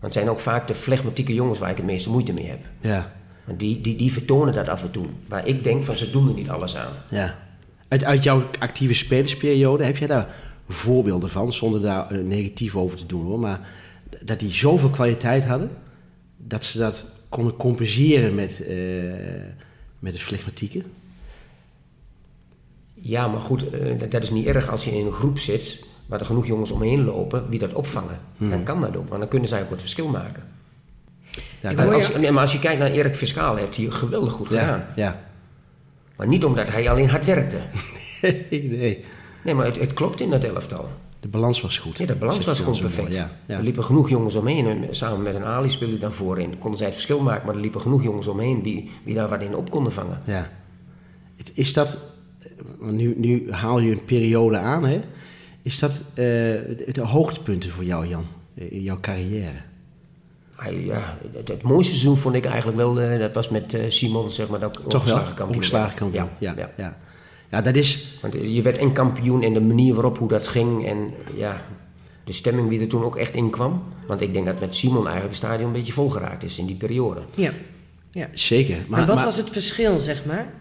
het zijn ook vaak de flegmatieke jongens waar ik het meeste moeite mee heb. ja, die, die, die vertonen dat af en toe. Waar ik denk van ze doen er niet alles aan. ja. Uit, uit jouw actieve spelersperiode, heb jij daar voorbeelden van? Zonder daar eh, negatief over te doen, hoor. Maar dat die zoveel kwaliteit hadden, dat ze dat konden compenseren met, eh, met het flegmatieke? Ja, maar goed, eh, dat, dat is niet erg als je in een groep zit waar er genoeg jongens omheen lopen die dat opvangen. Dan kan dat ook, want dan kunnen zij ook het verschil maken. Ja, Als, nee, maar als je kijkt naar Erik Fiscaal, heeft hij geweldig goed gedaan. ja. Maar niet omdat hij alleen hard werkte. nee, Nee, maar het, het klopt in dat elftal. de balans was goed. Ja, de balans was gewoon mooi, perfect. Ja, ja. Er liepen genoeg jongens omheen. En samen met een Ali speelde hij dan voorin. Konden zij het verschil maken, maar er liepen genoeg jongens omheen die, die daar wat in op konden vangen. Ja. Is dat, want nu, nu haal je een periode aan, hè? Is dat eh, de, de hoogtepunten voor jou, Jan, eh, in jouw carrière? Hij, ja, het, het mooiste seizoen vond ik eigenlijk wel, eh, dat was met eh, Simon, zeg maar, dat Toch wel? ongeslagen kampioen Ongeslagen werd. kampioen. Ja, Ja, ja. ja. ja. dat is... Want eh, je werd en kampioen en de manier waarop hoe dat ging en ja, de stemming die er toen ook echt in kwam. Want ik denk dat met Simon eigenlijk het stadion een beetje volgeraakt is in die periode. Ja. ja. Zeker. Maar, en wat maar- was het verschil, zeg maar,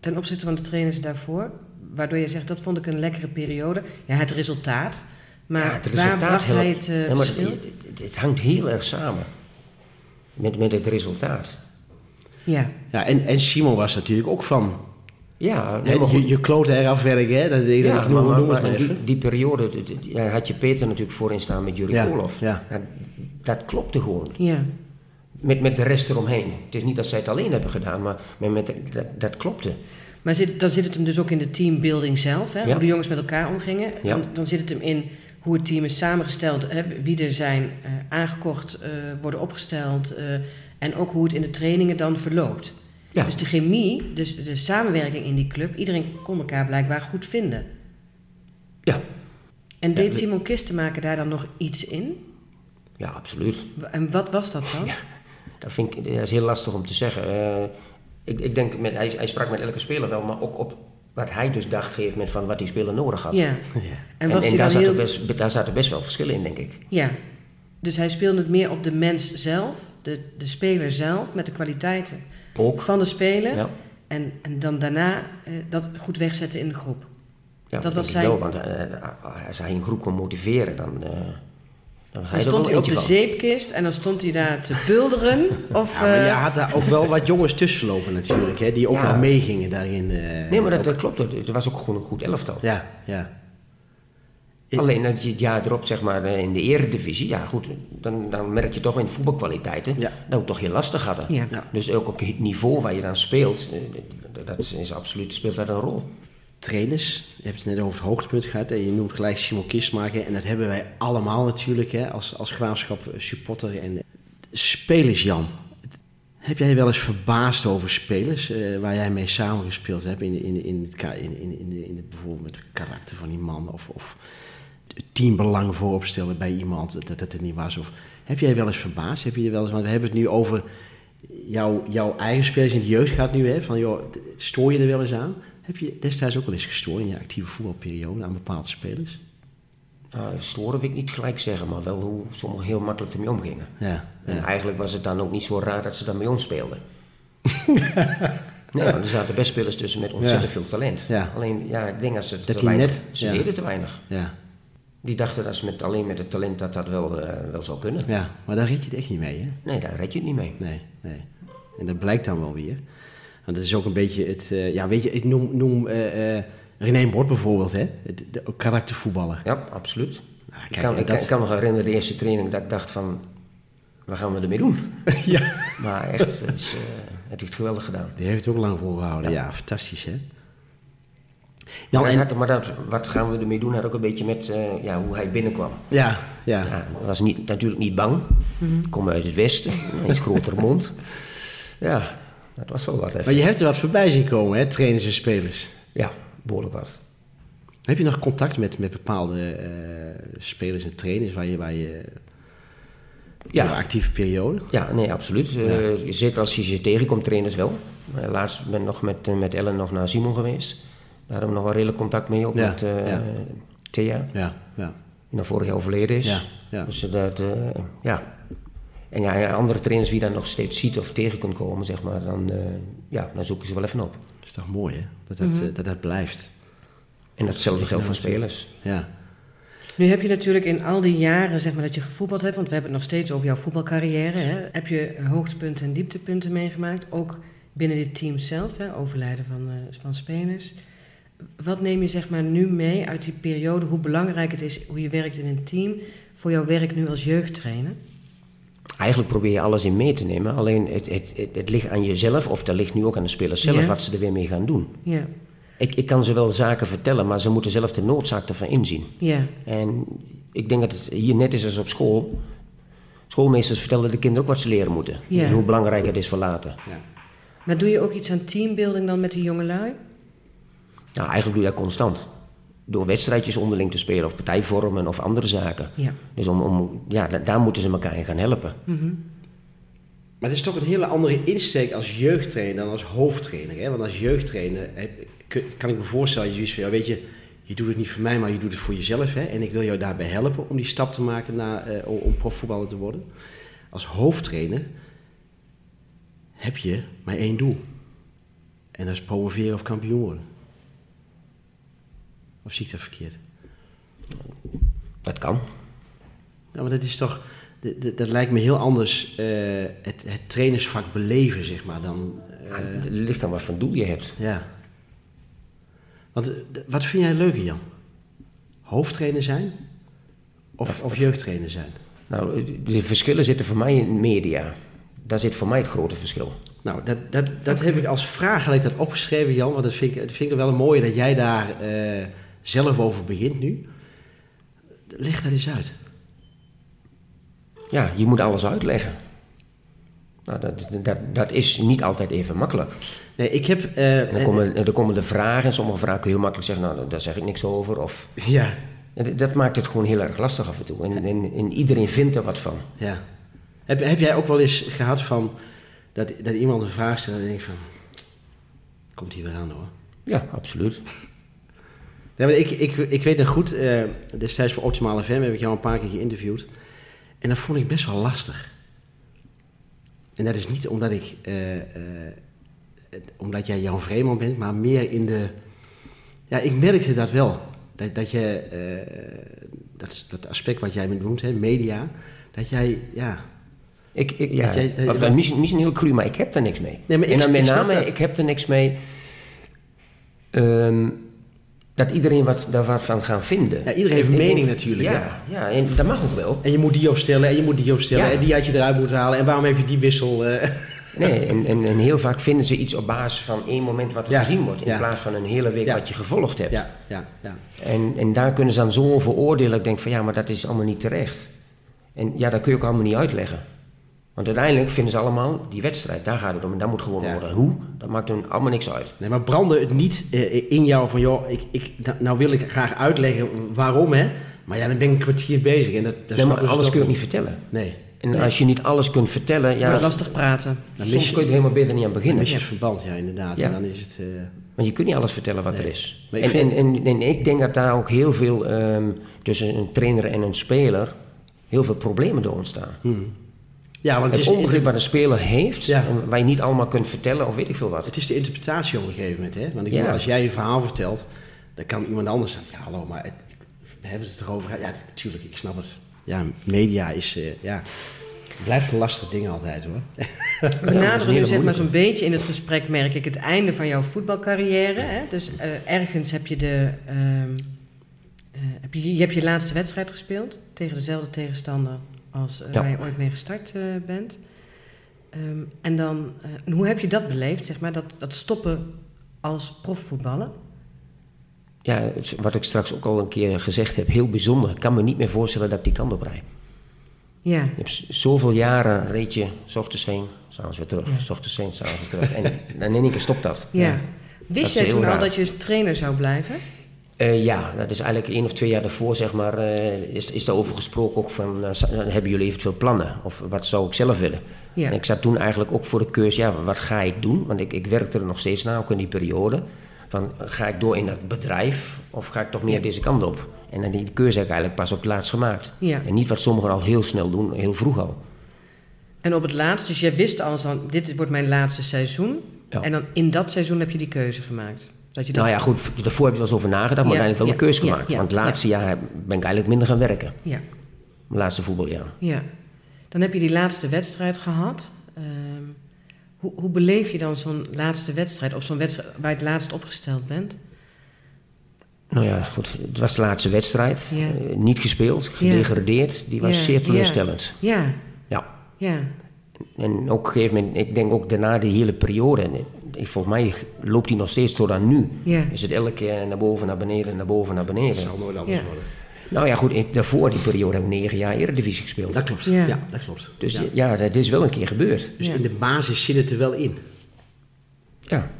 ten opzichte van de trainers daarvoor? Waardoor je zegt, dat vond ik een lekkere periode. Ja, het resultaat. Maar Ja, het waar resultaat bracht hij het eh, Ja, maar verschil? het, het- het hangt heel erg samen met, met het resultaat. Ja. Ja, en, en Simon was natuurlijk ook van... Ja, hè, nee, maar je, goed. je kloten eraf werken, hè? Dat, ik Ja, noem, maar, noem maar, het maar maar even. die, die periode ja, had je Peter natuurlijk voorin staan met Jurie Ja, ja. dat klopte gewoon. Ja. Met, met de rest eromheen. Het is niet dat zij het alleen hebben gedaan, maar, maar met, dat, dat klopte. Maar zit, dan zit het hem dus ook in de teambuilding zelf, hè? Ja. hoe de jongens met elkaar omgingen. Ja. Dan, dan zit het hem in hoe het team is samengesteld, hè? wie er zijn eh, aangekocht, eh, worden opgesteld eh, en ook hoe het in de trainingen dan verloopt. Ja. Dus de chemie, dus de samenwerking in die club, iedereen kon elkaar blijkbaar goed vinden. Ja, En deed de- Simon Kistenmaker daar dan nog iets in? ja absoluut. En wat was dat dan? dat vind ik dat is heel lastig om te zeggen. Ik, ik denk, met, hij, hij sprak met elke speler wel, maar ook op wat hij dus dacht op een gegeven moment van wat die speler nodig had. Ja. Ja. En, En, en hij daar, heel... zaten best, daar zaten best wel verschillen in, denk ik. Ja. Dus hij speelde het meer op de mens zelf, de, de speler zelf, met de kwaliteiten Ook. van de speler. Ja, En, en dan daarna eh, dat goed wegzetten in de groep. ja Dat was zijn- wel, want eh, als hij een groep kon motiveren, dan, eh dan ga je er stond wel hij op de van. zeepkist en dan stond hij daar te bulderen. Of, Ja, maar je eh, had daar ook wel wat jongens tussen lopen natuurlijk, hè, die ook Ja. nog meegingen daarin. eh, Nee, maar dat, klopt. Het was ook gewoon een goed elftal. Ja, ja. Alleen dat je het jaar erop, zeg maar, eh, in de eredivisie, ja goed, dan, dan merk je toch in voetbalkwaliteiten Ja. dat we het toch heel lastig hadden. Ja. Ja. Dus ook op het niveau waar je dan speelt, dat is absoluut, speelt dat een rol. Trainers, je hebt het net over het hoogtepunt gehad en je noemt gelijk Simon Kistmaker. En dat hebben wij allemaal natuurlijk hè, als, als graafschap eh, supporter. En spelers, Jan. Heb jij wel eens verbaasd over spelers eh, waar jij mee samengespeeld hebt? In, in, in, het, in, in, in, bijvoorbeeld karakter van die man of, of het teambelang voorop stellen bij iemand dat, dat het niet was? Of, heb jij wel eens verbaasd? Heb je wel eens, want we hebben het nu over jouw, jouw eigen spelers in de jeugd gaat nu, hè? Van joh, stoor je er wel eens aan? Heb je destijds ook wel eens gestoord in je actieve voetbalperiode aan bepaalde spelers? Nou, storen wil ik niet gelijk zeggen, maar wel hoe sommigen heel makkelijk ermee omgingen. Ja, En ja. eigenlijk was het dan ook niet zo raar dat ze dan bij ons speelden. nee, want er zaten best spelers tussen met ontzettend veel talent. Ja. Alleen, ja, ik denk dat ze Dat te weinig, net- ze deden te weinig. ja. Die dachten dat ze met, alleen met het talent dat dat wel, eh, wel zou kunnen. ja, maar daar red je het echt niet mee, hè? Nee, daar red je het niet mee. Nee, nee. En dat blijkt dan wel weer. Want dat is ook een beetje het... eh, ja, weet je, ik noem, noem eh, eh, René Bord bijvoorbeeld, hè? De, de, karaktervoetballer. Ja, absoluut. Nou, ik, kan, ik, dat- kan- ik kan me herinneren de eerste training dat ik dacht van, wat gaan we ermee doen? ja. Maar echt, het, is, eh, het heeft geweldig gedaan. Die heeft het ook lang volgehouden. Ja, Ja. fantastisch, hè? Maar, en, dat had- maar dat, wat gaan we ermee doen had ook een beetje met eh, ja, hoe hij binnenkwam. ja, ja. Ja, hij was niet, natuurlijk niet bang. Kom uit het westen, een iets grotere mond. Ja, dat was wel wat even. Maar je hebt er wat voorbij zien komen, hè? Trainers en spelers. Ja, behoorlijk wat. Heb je nog contact met, met bepaalde eh, spelers en trainers waar je... Waar je Ja. een actieve periode? Ja, nee, absoluut. Eh, zeker als je ze tegenkomt, trainers wel. Uh, laatst ben ik nog met, met Ellen nog naar Simon geweest. Daar hebben we nog wel redelijk contact mee, ook Ja, met ja. Thea, Ja, ja. die nog vorig jaar overleden is. Ja, ja. Dus dat, ja. En ja, andere trainers wie je dan nog steeds ziet of tegen kunt komen, zeg maar, dan, eh, ja, dan zoek je ze wel even op. Dat is toch mooi, hè? Dat dat, eh, dat, dat blijft. En datzelfde geldt voor spelers. Ja. Nu heb je natuurlijk in al die jaren zeg maar, dat je gevoetbald hebt, want we hebben het nog steeds over jouw voetbalcarrière. Hè, heb je hoogtepunten en dieptepunten meegemaakt, ook binnen dit team zelf, hè, overlijden van, eh, van spelers. Wat neem je zeg maar, nu mee uit die periode, hoe belangrijk het is hoe je werkt in een team voor jouw werk nu als jeugdtrainer? Eigenlijk probeer je alles in mee te nemen. Alleen het, het, het, het ligt aan jezelf, of dat ligt nu ook aan de spelers zelf, Ja. wat ze er weer mee gaan doen. Ja, Ik, ik kan ze wel zaken vertellen, maar ze moeten zelf de noodzaak ervan inzien. ja, En ik denk dat het hier net is als op school. Schoolmeesters vertellen de kinderen ook wat ze leren moeten. Ja. En hoe belangrijk het is voor later. maar doe je ook iets aan teambuilding dan met die jongelui? Nou, eigenlijk doe je dat constant. Door wedstrijdjes onderling te spelen of partijvormen of andere zaken. Ja. Dus om, om, ja, da- daar moeten ze elkaar in gaan helpen. Mhm. Maar het is toch een hele andere insteek als jeugdtrainer dan als hoofdtrainer. Hè? Want als jeugdtrainer heb- kan ik me voorstellen, je zoiets van, ja, weet je, je doet het niet voor mij, maar je doet het voor jezelf. Hè? En ik wil jou daarbij helpen om die stap te maken naar, eh, om- om profvoetballer te worden. Als hoofdtrainer heb je maar één doel. En dat is promoveren of kampioen worden. Of zie ik dat verkeerd? Dat kan. Ja, maar dat is toch, dat, dat- lijkt me heel anders eh, het, het trainersvak beleven, zeg maar, dan... eh, Ja, het ligt aan wat voor doel je hebt. Ja. Want eh, wat vind jij leuker, Jan? Hoofdtrainer zijn of, of jeugdtrainer zijn? Nou, de verschillen zitten voor mij in media. Daar zit voor mij het grote verschil. Nou, dat, dat, dat heb ik als vraag ik dat opgeschreven, Jan. Want dat vind ik, dat vind ik wel een mooie dat jij daar eh, zelf over begint nu. Leg dat eens uit. Ja, je moet alles uitleggen. Nou, dat, dat, dat is niet altijd even makkelijk. Nee, ik heb... eh, En dan komen, er komen de vragen en sommige vragen kun je heel makkelijk zeggen, nou, daar zeg ik niks over. Of, ja, dat- dat maakt het gewoon heel erg lastig af en toe. En, en, en iedereen vindt er wat van. ja. Heb, heb jij ook wel eens gehad van dat, dat iemand een vraag stelt en denkt van, komt hij weer aan hoor. Ja, absoluut. Ja, maar ik, ik, ik weet nog goed, eh, destijds voor Optimale FM heb ik jou een paar keer geïnterviewd. En dat vond ik best wel lastig. En dat is niet omdat ik, het- omdat jij Jan Vreeman bent, maar meer in de, ja, ik merkte dat wel. Dat, dat je, dat, dat aspect wat jij noemt, hè, media, dat jij, ja, Ik, ik, ja, Dat jij- dat- of, misschien, misschien heel cru, maar ik heb er niks mee. Nee, maar ik- en dan met name, ik heb er niks mee ehm, dat iedereen wat, daar wat van gaan vinden. Ja, iedereen heeft Ik mening denk- natuurlijk, Ja, ja, en dat mag ook wel. En je moet die opstellen en je moet die opstellen Ja. en die had je eruit moeten halen. En waarom heb je die wissel? eh? Nee, en, en, en heel vaak vinden ze iets op basis van één moment wat er gezien wordt. In plaats van een hele week wat je gevolgd hebt. ja, ja, ja. En, en daar kunnen ze dan zo over oordelen. Ik denk van ja, maar dat is allemaal niet terecht. En ja, dat kun je ook allemaal niet uitleggen. Want uiteindelijk vinden ze allemaal die wedstrijd, daar gaat het om. En dat moet gewoon Ja. worden. Hoe? Dat maakt hun allemaal niks uit. Nee, maar brandde het niet eh, in jou van, joh, ik, ik, nou, nou wil ik graag uitleggen waarom, hè? Maar ja, dan ben ik een kwartier bezig en dat, dat Nee, maar alles kun je ook niet vertellen. Nee, En als je niet alles kunt vertellen, ja, lastig praten. dan soms kun je er helemaal beter niet aan dan beginnen. mis je het verband, ja, inderdaad. Ja. En dan is het... eh, Want je kunt niet alles vertellen wat Nee. er is. En, vind- en, en, en ik denk dat daar ook heel veel ehm, tussen een trainer en een speler heel veel problemen door ontstaan. hmm. Ja, want het Het is, onbegrip wat een speler heeft, Ja. waar je niet allemaal kunt vertellen of weet ik veel wat. het is de interpretatie op een gegeven moment, hè? Want ik Ja. bedoel, als jij een verhaal vertelt, dan kan iemand anders zeggen, ja, hallo, maar het, ik- we hebben het erover gehad. Ja, natuurlijk, ik snap het. Ja, media is, eh, ja, blijft een lastig ding altijd, hoor. We naderen nu zeg maar zo'n beetje in het gesprek, merk ik, het einde van jouw voetbalcarrière. Hè? Dus eh, ergens heb je, de, ehm, eh, heb je, je hebt je laatste wedstrijd gespeeld tegen dezelfde tegenstander als Ja. waar je ooit mee gestart eh, bent. Ehm, en dan, eh, en hoe heb je dat beleefd, zeg maar, dat, dat stoppen als profvoetballer? Ja, wat ik straks ook al een keer gezegd heb, heel bijzonder. Ik kan me niet meer voorstellen dat ik die kant op rijd. Ja, zoveel jaren reed je, s ochtends heen, s'avonds weer terug, Ja. s ochtends heen, s'avonds weer terug. En dan in één keer stopt dat. ja. Dat Wist is jij toen al dat je trainer zou blijven? Eh, ja, dat is eigenlijk één of twee jaar daarvoor, zeg maar, eh, is, is daarover gesproken ook van, z- hebben jullie eventueel plannen? Of wat zou ik zelf willen? Ja. En ik zat toen eigenlijk ook voor de keuze, ja, wat ga ik doen? Want ik, ik werkte er nog steeds na, ook in die periode. Van, ga ik door in dat bedrijf of ga ik toch meer deze kant op? En dan die keuze heb ik eigenlijk pas op het laatst gemaakt. Ja. En niet wat sommigen al heel snel doen, heel vroeg al. En op het laatst, dus jij wist al van, dit wordt mijn laatste seizoen. Ja. En dan in dat seizoen heb je die keuze gemaakt. Dat je dat, Nou ja, goed, daarvoor heb ik wel eens over nagedacht, maar Ja, uiteindelijk wel een keuze gemaakt. Want het laatste jaar ben ik eigenlijk minder gaan werken. Ja, Mijn laatste voetbaljaar. ja. Dan heb je die laatste wedstrijd gehad. Ehm, hoe, hoe beleef je dan zo'n laatste wedstrijd, of zo'n wedstrijd waar je het laatst opgesteld bent? Nou ja, goed, het was de laatste wedstrijd. Ja. Eh, niet gespeeld, gedegradeerd. Die was Ja, zeer teleurstellend. Ja, Ja. ja, En ook op een gegeven moment, ik denk ook daarna die hele periode. Ik, volgens mij loopt die nog steeds tot aan nu. ja. Is het elke keer naar boven, naar beneden, naar boven, naar beneden. Het zal nooit anders Ja. worden. Nou ja, goed, daarvoor die periode heb ik negen jaar Eredivisie gespeeld. Dat klopt. Ja. Ja, dat klopt. Dus ja. ja. dat is wel een keer gebeurd. Dus Ja. in de basis zit het er wel in. Ja.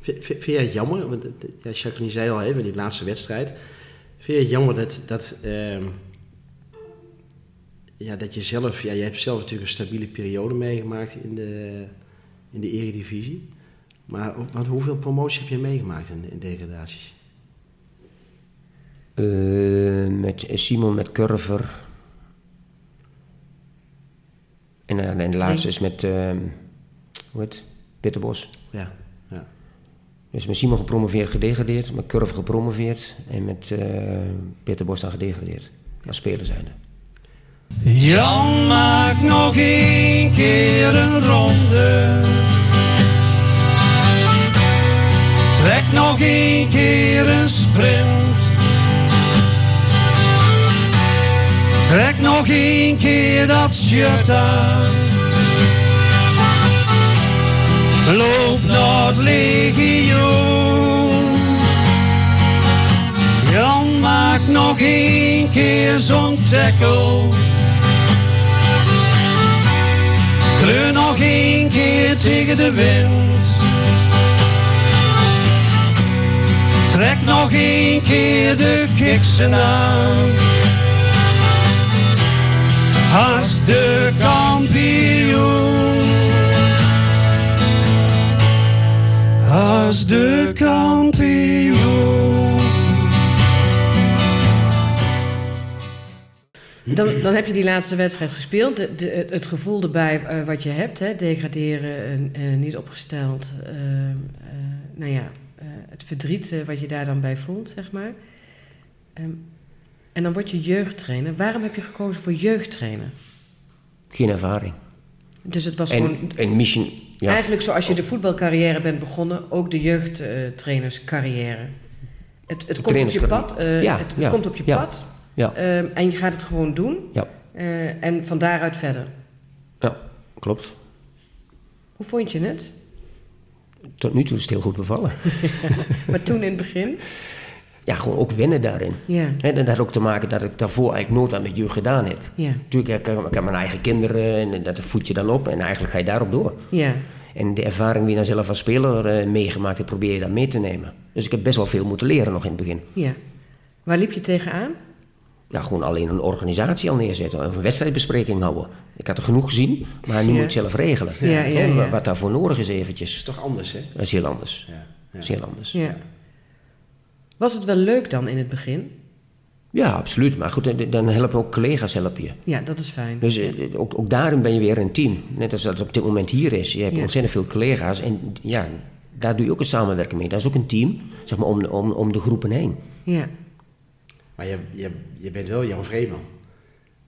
Vind, jij het jammer? Want, ja, Jacqueline zei al even, die laatste wedstrijd. Vind je het jammer dat, dat, ehm, ja, dat je zelf... Ja, je hebt zelf natuurlijk een stabiele periode meegemaakt in de, in de eredivisie. Maar want hoeveel promoties heb je meegemaakt in, in degradaties? Eh, met Simon, met Curver. En, eh, en de laatste is met, ehm hoe heet Peter Bos. Ja, ja. Dus met Simon gepromoveerd, gedegradeerd. Met Curve gepromoveerd. En met eh, Peter Bos dan gedegradeerd. Als speler zijnde. Jan maakt nog een keer een ronde. Trek nog een keer een sprint. Trek nog een keer dat shirt aan. Loop naar het legioen. Jan maakt nog een keer zo'n tackle. Kleur nog een keer tegen de wind. Trek nog een keer de kiksen aan. kampioen. Als de kampioen. Dan, dan heb je die laatste wedstrijd gespeeld. De, de, het gevoel erbij eh, wat je hebt, hè, degraderen, en eh, niet opgesteld. eh, eh, nou ja, het verdriet wat je daar dan bij voelt, zeg maar. Ehm, en dan word je jeugdtrainer. Waarom heb je gekozen voor jeugdtrainer? Geen ervaring. Dus het was En, gewoon en misschien, ja, eigenlijk zoals je de voetbalcarrière bent begonnen, ook de jeugdtrainerscarrière. Het, het, komt op je pad. Ja, het het ja, komt op je pad. Ja. Ehm, en je gaat het gewoon doen. Ja. Eh, en van daaruit verder. ja, klopt. Hoe vond je het? Tot nu toe is het heel goed bevallen. Maar toen in het begin? Ja, gewoon ook wennen daarin. Ja, en dat had ook te maken dat ik daarvoor eigenlijk nooit aan met jeugd gedaan heb. ja, Natuurlijk, ik heb, ik heb mijn eigen kinderen en dat voed je dan op en eigenlijk ga je daarop door. ja. En de ervaring die je dan zelf als speler eh, meegemaakt hebt, probeer je dan mee te nemen. Dus ik heb best wel veel moeten leren nog in het begin. ja. Waar liep je tegenaan? Ja, gewoon alleen een organisatie al neerzetten of een wedstrijdbespreking houden. Ik had er genoeg gezien, maar nu Ja. moet je het zelf regelen. Ja, ja, Hè, ja. wa- Wat daarvoor nodig is Dat eventjes, is toch anders, hè? dat is heel anders. Ja. Dat is heel anders. Ja. Was het wel leuk dan in het begin? Ja, absoluut. Maar goed, dan- dan helpen ook collega's helpen je. Ja, dat is fijn. Dus eh, ook, ook daarin ben je weer een team. Net als dat het op dit moment hier is. Je hebt Ja. ontzettend veel collega's en ja, daar doe je ook een samenwerking mee. Dat is ook een team, zeg maar, om, om, om de groepen heen. Ja, Maar je, je, je bent wel Jan Vreeman.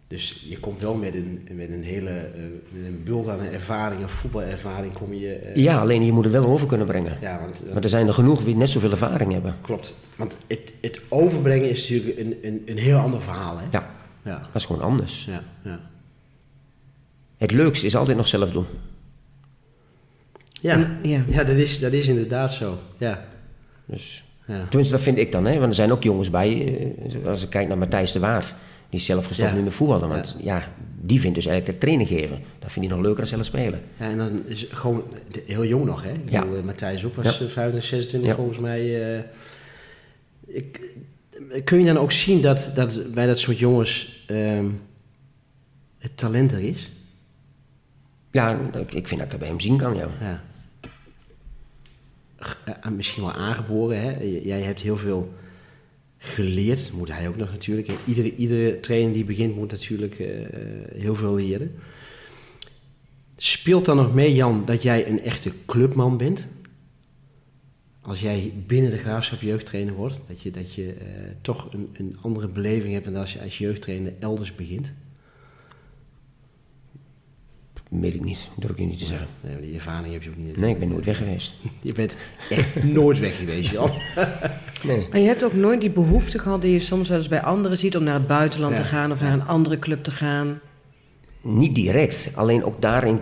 Dus je komt wel met een, met een hele eh, met een bult aan ervaring, een voetbalervaring, kom je... eh, Ja, alleen je moet het wel over kunnen brengen. ja want, Maar er zijn er genoeg die net zoveel ervaring hebben. klopt. Want het, het overbrengen is natuurlijk een, een, een heel ander verhaal, hè? Ja, Ja, dat is gewoon anders. ja, ja. Het leukste is altijd nog zelf doen. Ja, ja. ja dat, is, dat is inderdaad zo. Ja, Dus, ja. tenminste, dat vind ik dan. Hè? Want er zijn ook jongens bij, eh, als ik kijk naar Matthijs de Waard... die is zelf gestopt Ja. nu met voetballen. Want ja. die vindt dus eigenlijk de training geven. Dat vindt hij nog leuker dan zelf spelen. ja en dan is gewoon de- heel jong nog, hè? Ik Ja. bedoel, eh, Matthijs ook was Ja. eh, 25, 26 Ja. volgens mij. eh. ik, kun je dan ook zien dat, dat bij dat soort jongens ehm, het talent er is? Ja, ik, ik vind dat ik dat bij hem zien kan, ja. Eh, misschien wel aangeboren, hè? Jij hebt heel veel geleerd, moet hij ook nog natuurlijk. Iedere, iedere trainer die begint moet natuurlijk eh, heel veel leren. Speelt dan nog mee, Jan, dat jij een echte clubman bent? Als jij binnen de Graafschap jeugdtrainer wordt, dat je, dat je eh, toch een, een andere beleving hebt dan als je als jeugdtrainer elders begint? Weet ik niet, durf ik je niet te zeggen. Nee, die ervaring heb je ook niet. Nee, ik ben nooit weg geweest. Je bent echt nooit weg geweest, Jan. Nee. En je hebt ook nooit die behoefte gehad die je soms wel eens bij anderen ziet... om naar het buitenland Ja, te gaan of naar een andere club te gaan. Niet direct, alleen ook daarin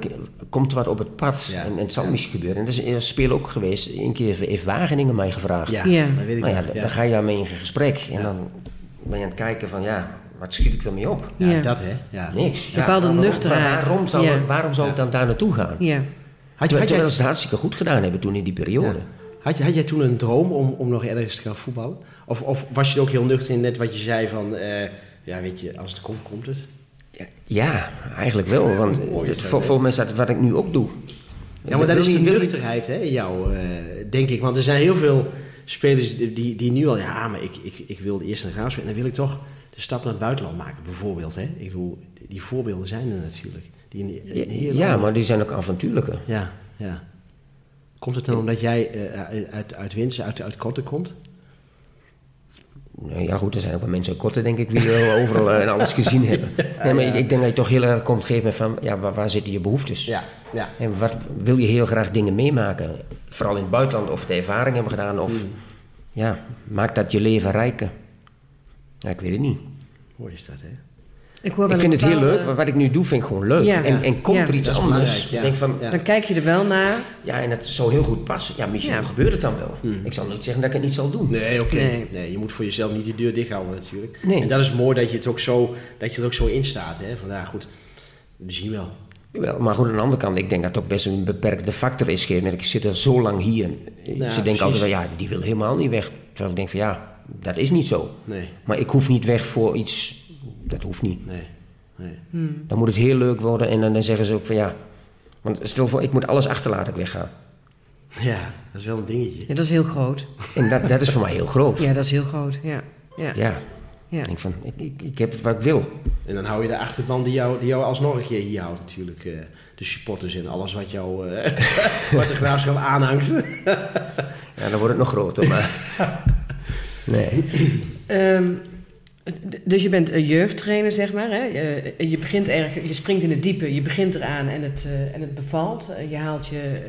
komt wat op het pad. Ja. En, en het zal misschien gebeuren. En dat is een speel ook geweest. Een keer heeft Wageningen mij gevraagd. Ja, Ja. dat weet ik Nou ja, nog. dan, Ja. dan ga je daarmee in gesprek. En dan ben je aan het kijken van, ja, wat schiet ik ermee op? Ja, Ja. dat hè. Ja. Niks. Ja, Bepaalde waarom- nuchterheid. Waarom zou, Ja. waarom zou ik dan daar naartoe gaan? Ja, Had, je, had, jij, ze het hartstikke goed gedaan hebben toen in die periode. ja. had, je, had jij toen een droom om, om nog ergens te gaan voetballen? Of, of was je ook heel nuchter in net wat je zei van... eh, ja, weet je, als het komt, komt het. Ja, ja, eigenlijk wel. Want voor, voor dat wat ik nu ook doe. Ja, maar dat is die nuchterheid hè, jou, eh, denk ik. Want er zijn heel veel spelers die, die, nu al... Ja, maar ik, ik, ik wil eerst een graafspelen. En dan wil ik toch de stap naar het buitenland maken, bijvoorbeeld. Hè? Ik bedoel, die voorbeelden zijn er natuurlijk. Die een heel Ja, maar die zijn ook avontuurlijker. Ja, ja. Komt het dan omdat jij eh, uit, uit Winsen, uit, uit Kotten komt? Nou ja, goed, er zijn ook wel mensen uit Korte, denk ik, die wel overal eh, en alles gezien hebben. Nee, maar ik, ik denk dat je toch heel erg komt geven van, ja, waar, waar zitten je behoeftes? Ja, ja. En wat wil je heel graag dingen meemaken? Vooral in het buitenland, of de ervaring hebben gedaan, of Mm. ja, maakt dat je leven rijker? Ja, ik weet het niet. Mooi is dat, hè? ik hoor wel Ik vind het heel leuk, maar wat ik nu doe vind ik gewoon leuk. Ja. En, en komt Ja. er iets anders, denk van, Ja. Dan kijk je er wel naar. ja, en het zou heel goed passen. Ja, misschien Ja. gebeurt het dan wel. Ik zal niet zeggen dat ik het niet zal doen. Nee, oké. Nee. Nee. je moet voor jezelf niet de deur dicht houden natuurlijk. Nee. En dat is mooi dat je het ook zo, dat je er ook zo in staat, hè? Van, ja, goed, we zien wel. Wel, maar goed, aan de andere kant, ik denk dat het ook best een beperkte factor is. Ik zit er zo lang hier. Ze denken precies. altijd, ja, die wil helemaal niet weg. Terwijl ik denk van, ja, dat is niet zo. Nee, Maar ik hoef niet weg voor iets, dat hoeft niet. nee. Nee. Hmm. Dan moet het heel leuk worden en dan, dan zeggen ze ook van ja. Want stel voor, ik moet alles achterlaten, ik wegga. Ja, dat is wel een dingetje. Ja, dat is heel groot. En dat, dat is voor mij heel groot. Ja, dat is heel groot. Ja. Ja. Ja, Ja. ik denk van, ik, ik, ik heb wat ik wil. En dan hou je de achterban die jou, die jou alsnog een keer hier houdt natuurlijk. eh, de supporters en alles wat jou, eh, wat de graafschap aanhangt. Ja, dan wordt het nog groter, maar... Nee. Ehm, dus je bent een jeugdtrainer, zeg maar. Hè? Je, je, begint erg, je springt in het diepe, je begint eraan en het, eh, en het bevalt. Eh, je haalt je,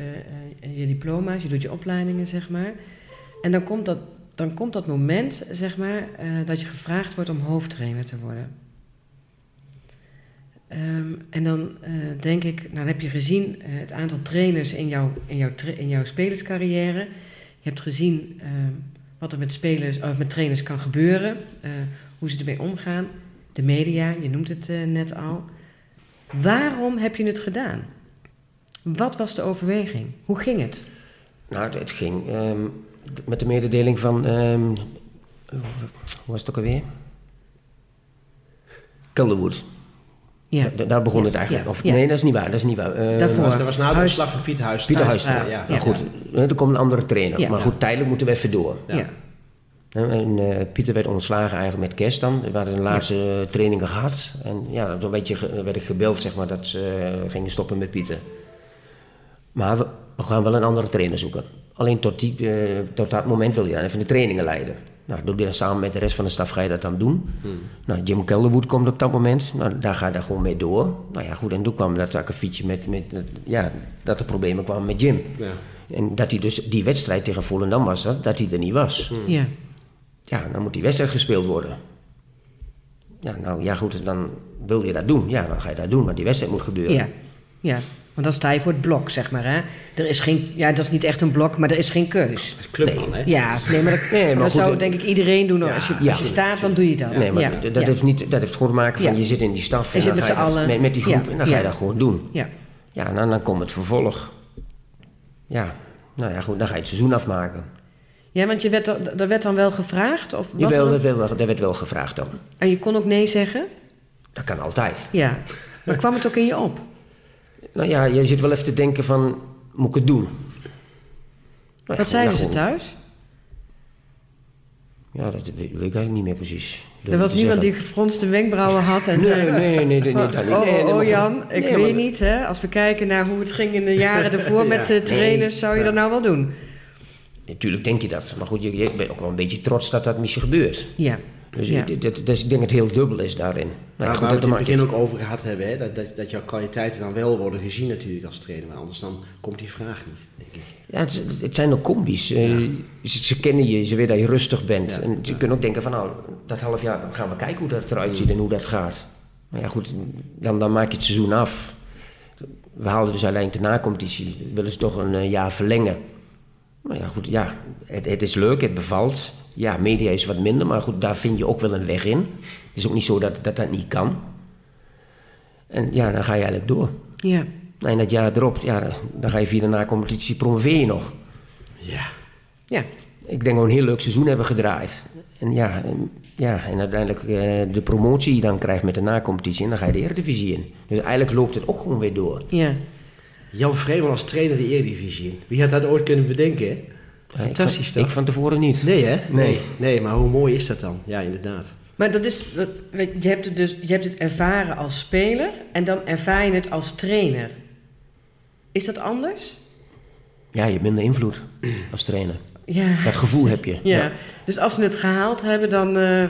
eh, je diploma's, je doet je opleidingen, zeg maar. En dan komt dat, dan komt dat moment, zeg maar, dat je gevraagd wordt om hoofdtrainer te worden. Ehm, en dan denk ik, nou dan heb je gezien het aantal trainers in jouw, in jouw, in jouw spelerscarrière. Je hebt gezien ehm, wat er met, spelers, of met trainers kan gebeuren, eh, hoe ze ermee omgaan. De media, je noemt het eh, net al. Waarom heb je het gedaan? Wat was de overweging? Hoe ging het? Nou, het, ging ehm, met de mededeling van... ehm, hoe was het ook alweer? Calderwood. Ja, Da- daar begon Ja, het eigenlijk. ja, Of, ja. Nee, dat is niet waar. Dat is niet waar. Eh, Daarvoor. Dat was na de ontslag van Pieter Huis. Pieter Huis- ja, Ja, ja. goed. Er komt een andere trainer. Ja. maar goed, tijdelijk moeten we even door. ja. Ja. Hè, En eh, Pieter werd ontslagen eigenlijk met kerst dan. We hadden de laatste eh, trainingen gehad. En ja, beetje ge- werd ik gebeld, zeg maar, dat ze eh, gingen stoppen met Pieter. Maar we, we gaan wel een andere trainer zoeken. Alleen tot, die, eh, tot dat moment wil je dan even de trainingen leiden. Nou, doe je dan samen met de rest van de staf ga je dat dan doen. Nou, Jim Kelderwood komt op dat moment. Nou, daar ga je daar gewoon mee door. Nou ja, goed, en toen kwam dat akkefietje met, met, met- ja, dat er problemen kwamen met Jim. Ja. En dat hij dus die wedstrijd tegen Volendam was, dat, dat hij er niet was. ja. Ja, dan moet die wedstrijd gespeeld worden. Ja, nou ja, goed, dan wil je dat doen. Ja, dan ga je dat doen, maar die wedstrijd moet gebeuren. Ja, ja. Want dan sta je voor het blok, zeg maar. Hè? Er is geen, ja, dat is niet echt een blok, maar er is geen keus. Dat is clubman, hè? Ja, nee, maar dat, Nee, maar dat goed, zou eh, denk ik iedereen doen. ja, als je, als je staat, dan doe je dat. Nee, maar ja, dat, heeft niet, dat heeft gewoon te maken van Ja. je zit in die staf Je en zit dan met ga je dat- allen. met, met die groep Ja, en dan ga je ja. dat gewoon doen. Ja. Ja, en dan, dan komt het vervolg. Ja, nou ja, goed, dan ga je het seizoen afmaken. ja, want je werd, dan- er werd dan wel gevraagd? Of was Jawel, er dat, werd wel, dat werd wel gevraagd dan. En je kon ook nee zeggen? Dat kan altijd. Ja. Maar kwam het ook in je op? Nou ja, je zit wel even te denken van, moet ik het doen? Nou Wat zeiden ze thuis? Ja, dat weet, ik eigenlijk niet meer precies. Er was niemand die gefronste wenkbrauwen had en zei... Nee, nee, nee, nee, nee, van, oh, Nee, nee, oh, oh. Jan, ik Nee, weet niet, hè. Als we kijken naar hoe het ging in de jaren ervoor met de trainers, zou je ja. dat nou wel doen? Natuurlijk denk je dat. Maar goed, je, je bent ook wel een beetje trots dat dat misschien gebeurt. Ja. Dus, Ja. dit- dit- dus ik denk dat het heel dubbel is daarin. Maar goed, waar we het in het begin ook over gehad hebben, hè? Dat, dat, dat jouw kwaliteiten dan wel worden gezien natuurlijk als trainer. Maar anders dan komt die vraag niet, denk ik. Ja, het, het zijn ook combi's. Eh, ze, ze kennen je, ze weten dat je rustig bent. Ja, En ze kunnen ook denken van nou, dat half jaar gaan we kijken hoe dat eruit ziet en hoe dat gaat. Maar ja goed, dan, dan maak je het seizoen af. We haalden dus uiteindelijk de na-competitie. Willen ze toch een eh, jaar verlengen. Maar ja goed, ja, het, het is leuk, het bevalt. Ja, media is wat minder, maar goed, daar vind je ook wel een weg in. Het is ook niet zo dat dat, dat niet kan. En ja, dan ga je eigenlijk door. Ja. Nou, en dat jaar erop, ja, dan- ga je via de na-competitie promoveer je nog. Ja. Ja. Ik denk dat we een heel leuk seizoen hebben gedraaid. En ja, en, ja, en uiteindelijk eh, de promotie die je dan krijgt met de na-competitie. En dan ga je de Eredivisie in. Dus eigenlijk loopt het ook gewoon weer door. Ja. Jan Vreeman als trainer de Eredivisie in. Wie had dat ooit kunnen bedenken, hè? Fantastisch ik van, toch? ik van tevoren niet. Nee, hè? Nee. Nee, maar hoe mooi is dat dan? Ja, inderdaad. Maar dat is, dat, weet, je, hebt het dus, je hebt het ervaren als speler en dan ervaar je het als trainer. Is dat anders? Ja, je hebt minder invloed als trainer. Ja. Dat gevoel heb je. Ja. Dus als ze het gehaald hebben, dan eh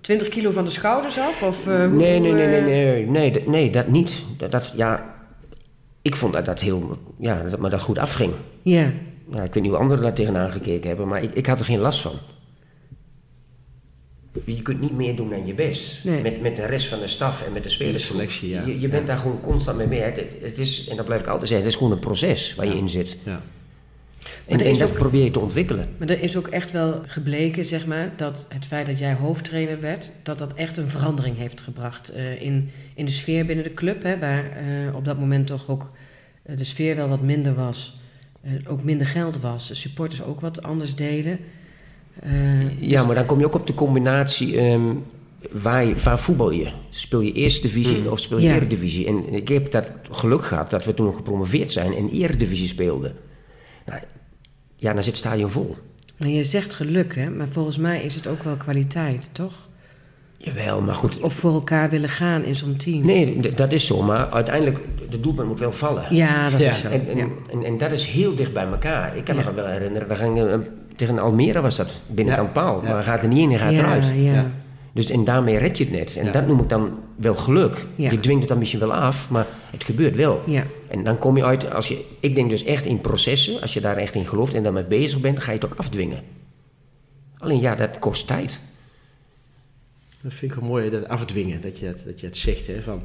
20 kilo van de schouders af? Of, eh, hoe, Nee, nee, nee, nee, eh, nee, nee, dat- nee, dat niet. Dat, dat, ja, ik vond dat dat heel, ja, dat me dat goed afging. Ja. Ja, ik weet niet hoe anderen daar tegenaan gekeken hebben, maar ik, ik had er geen last van. Je kunt niet meer doen dan je best. Nee. Met, met de rest van de staf en met de spelers. De selectie, ja. Je, je bent Ja. daar gewoon constant mee mee. Het, is, en dat blijf ik altijd zeggen, het is gewoon een proces waar je in zit. Ja. En, en dat ook- probeer je te ontwikkelen. Maar er is ook echt wel gebleken, zeg maar, dat het feit dat jij hoofdtrainer werd, dat dat echt een verandering heeft gebracht eh, in, in de sfeer binnen de club. Hè, waar eh, op dat moment toch ook eh, de sfeer wel wat minder was. Ook minder geld was. De supporters ook wat anders deden. Eh, Ja, maar dan kom je ook op de combinatie. ehm, waar, je- waar voetbal je? Speel je eerste divisie of speel je Ja. eredivisie? En ik heb dat geluk gehad dat we toen gepromoveerd zijn en eredivisie speelden. Nou, ja, dan zit het stadion vol. Maar je zegt geluk, hè? Maar volgens mij is het ook wel kwaliteit, toch? Jawel, maar goed. Of voor elkaar willen gaan in zo'n team. Nee, dat is zo, maar uiteindelijk, de doelpunt moet wel vallen. Ja, dat Ja, is zo. En, en, ja. en, en dat is heel dicht bij elkaar. Ik kan Ja. me wel herinneren, dan ging, eh, tegen Almere was dat, binnenkant Ja. paal. Ja. Maar gaat er niet in, hij gaat ja, eruit. ja. Ja. Dus en daarmee red je het net. En Ja. dat noem ik dan wel geluk. Ja. Je dwingt het dan misschien wel af, maar het gebeurt wel. Ja. En dan kom je uit, als je, ik denk dus echt in processen, als je daar echt in gelooft en daarmee bezig bent, ga je het ook afdwingen. Alleen ja, dat kost tijd. Dat vind ik wel mooi, dat afdwingen, dat je dat je het zegt. Hè, van,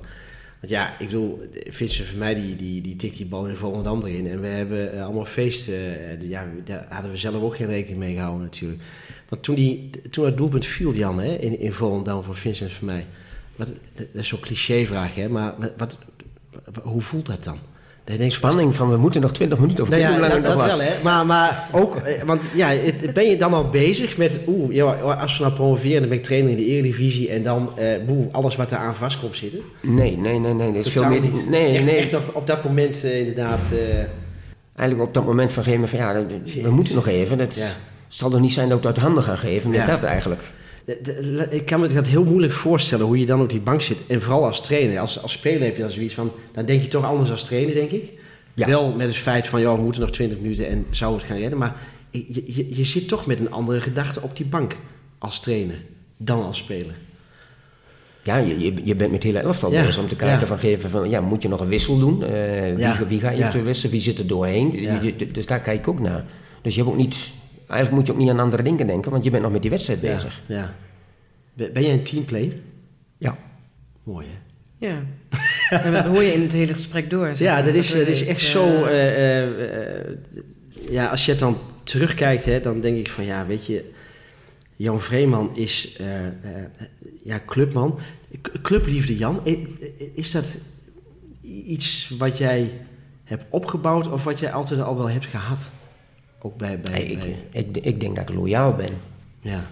want ja, ik bedoel, Vincent van mij die, die, die tikt die bal in Volendam erin. En we hebben eh, allemaal feesten. eh, ja, daar hadden we zelf ook geen rekening mee gehouden natuurlijk. Want toen, die, toen het doelpunt viel, Jan, hè, in, in Volendam van Vincent van mij. Wat, dat is zo'n clichévraag, hè, maar wat, hoe voelt dat dan? Dat je denkt, Spanning van we moeten nog 20 minuten of nou ja, hoe dat, het wel, hè. Maar, maar ook, eh, want ja, het- ben je dan al bezig met, oeh, ja, als we nou promoveren, dan ben ik trainer in de Eredivisie en dan, eh boe, alles wat daar aan vast komt zitten. was. Nee, nee, nee, nee. Dat is veel meer. niet. Nee, echt, nee. echt nog op dat moment eh, inderdaad, eh, Eigenlijk op dat moment van moment van ja, we moeten nog even. Dat Ja. zal toch niet zijn dat we het uit handen gaan geven. Met Ja. dat eigenlijk. De- de- ik kan me dat heel moeilijk voorstellen hoe je dan op die bank zit. En vooral als trainer. Als, als speler heb je dan zoiets van, dan denk je toch anders als trainer, denk ik. Ja. Wel met het feit van, ja, we moeten nog 20 minuten en zou het gaan redden. Maar je, je, je zit toch met een andere gedachte op die bank als trainer dan als speler. Ja, je, je, je bent met hele elftal Ja, bezig om te kijken ja. van geven van ja, moet je nog een wissel doen? Eh, wie, wie ga je eventueel wisselen? Wie zit er doorheen? Dus daar kijk ik ook naar. Dus je hebt ook niet, eigenlijk moet je ook niet aan andere dingen denken, want je bent nog met die wedstrijd bezig. Ja. ja. Ben jij een teamplayer? Ja. Mooi, hè? Ja. En dat hoor je in het hele gesprek door. Ja, dat is, dat is echt eh, zo... eh, eh, ja, als je het dan terugkijkt, hè, dan denk ik van... Ja, weet je... Jan Vreeman is eh, eh, ja, clubman. Clubliefde Jan, is dat iets wat jij hebt opgebouwd... of wat jij altijd al wel hebt gehad? Ook bij... ik, bij- ik, ik denk dat ik loyaal ben. ja.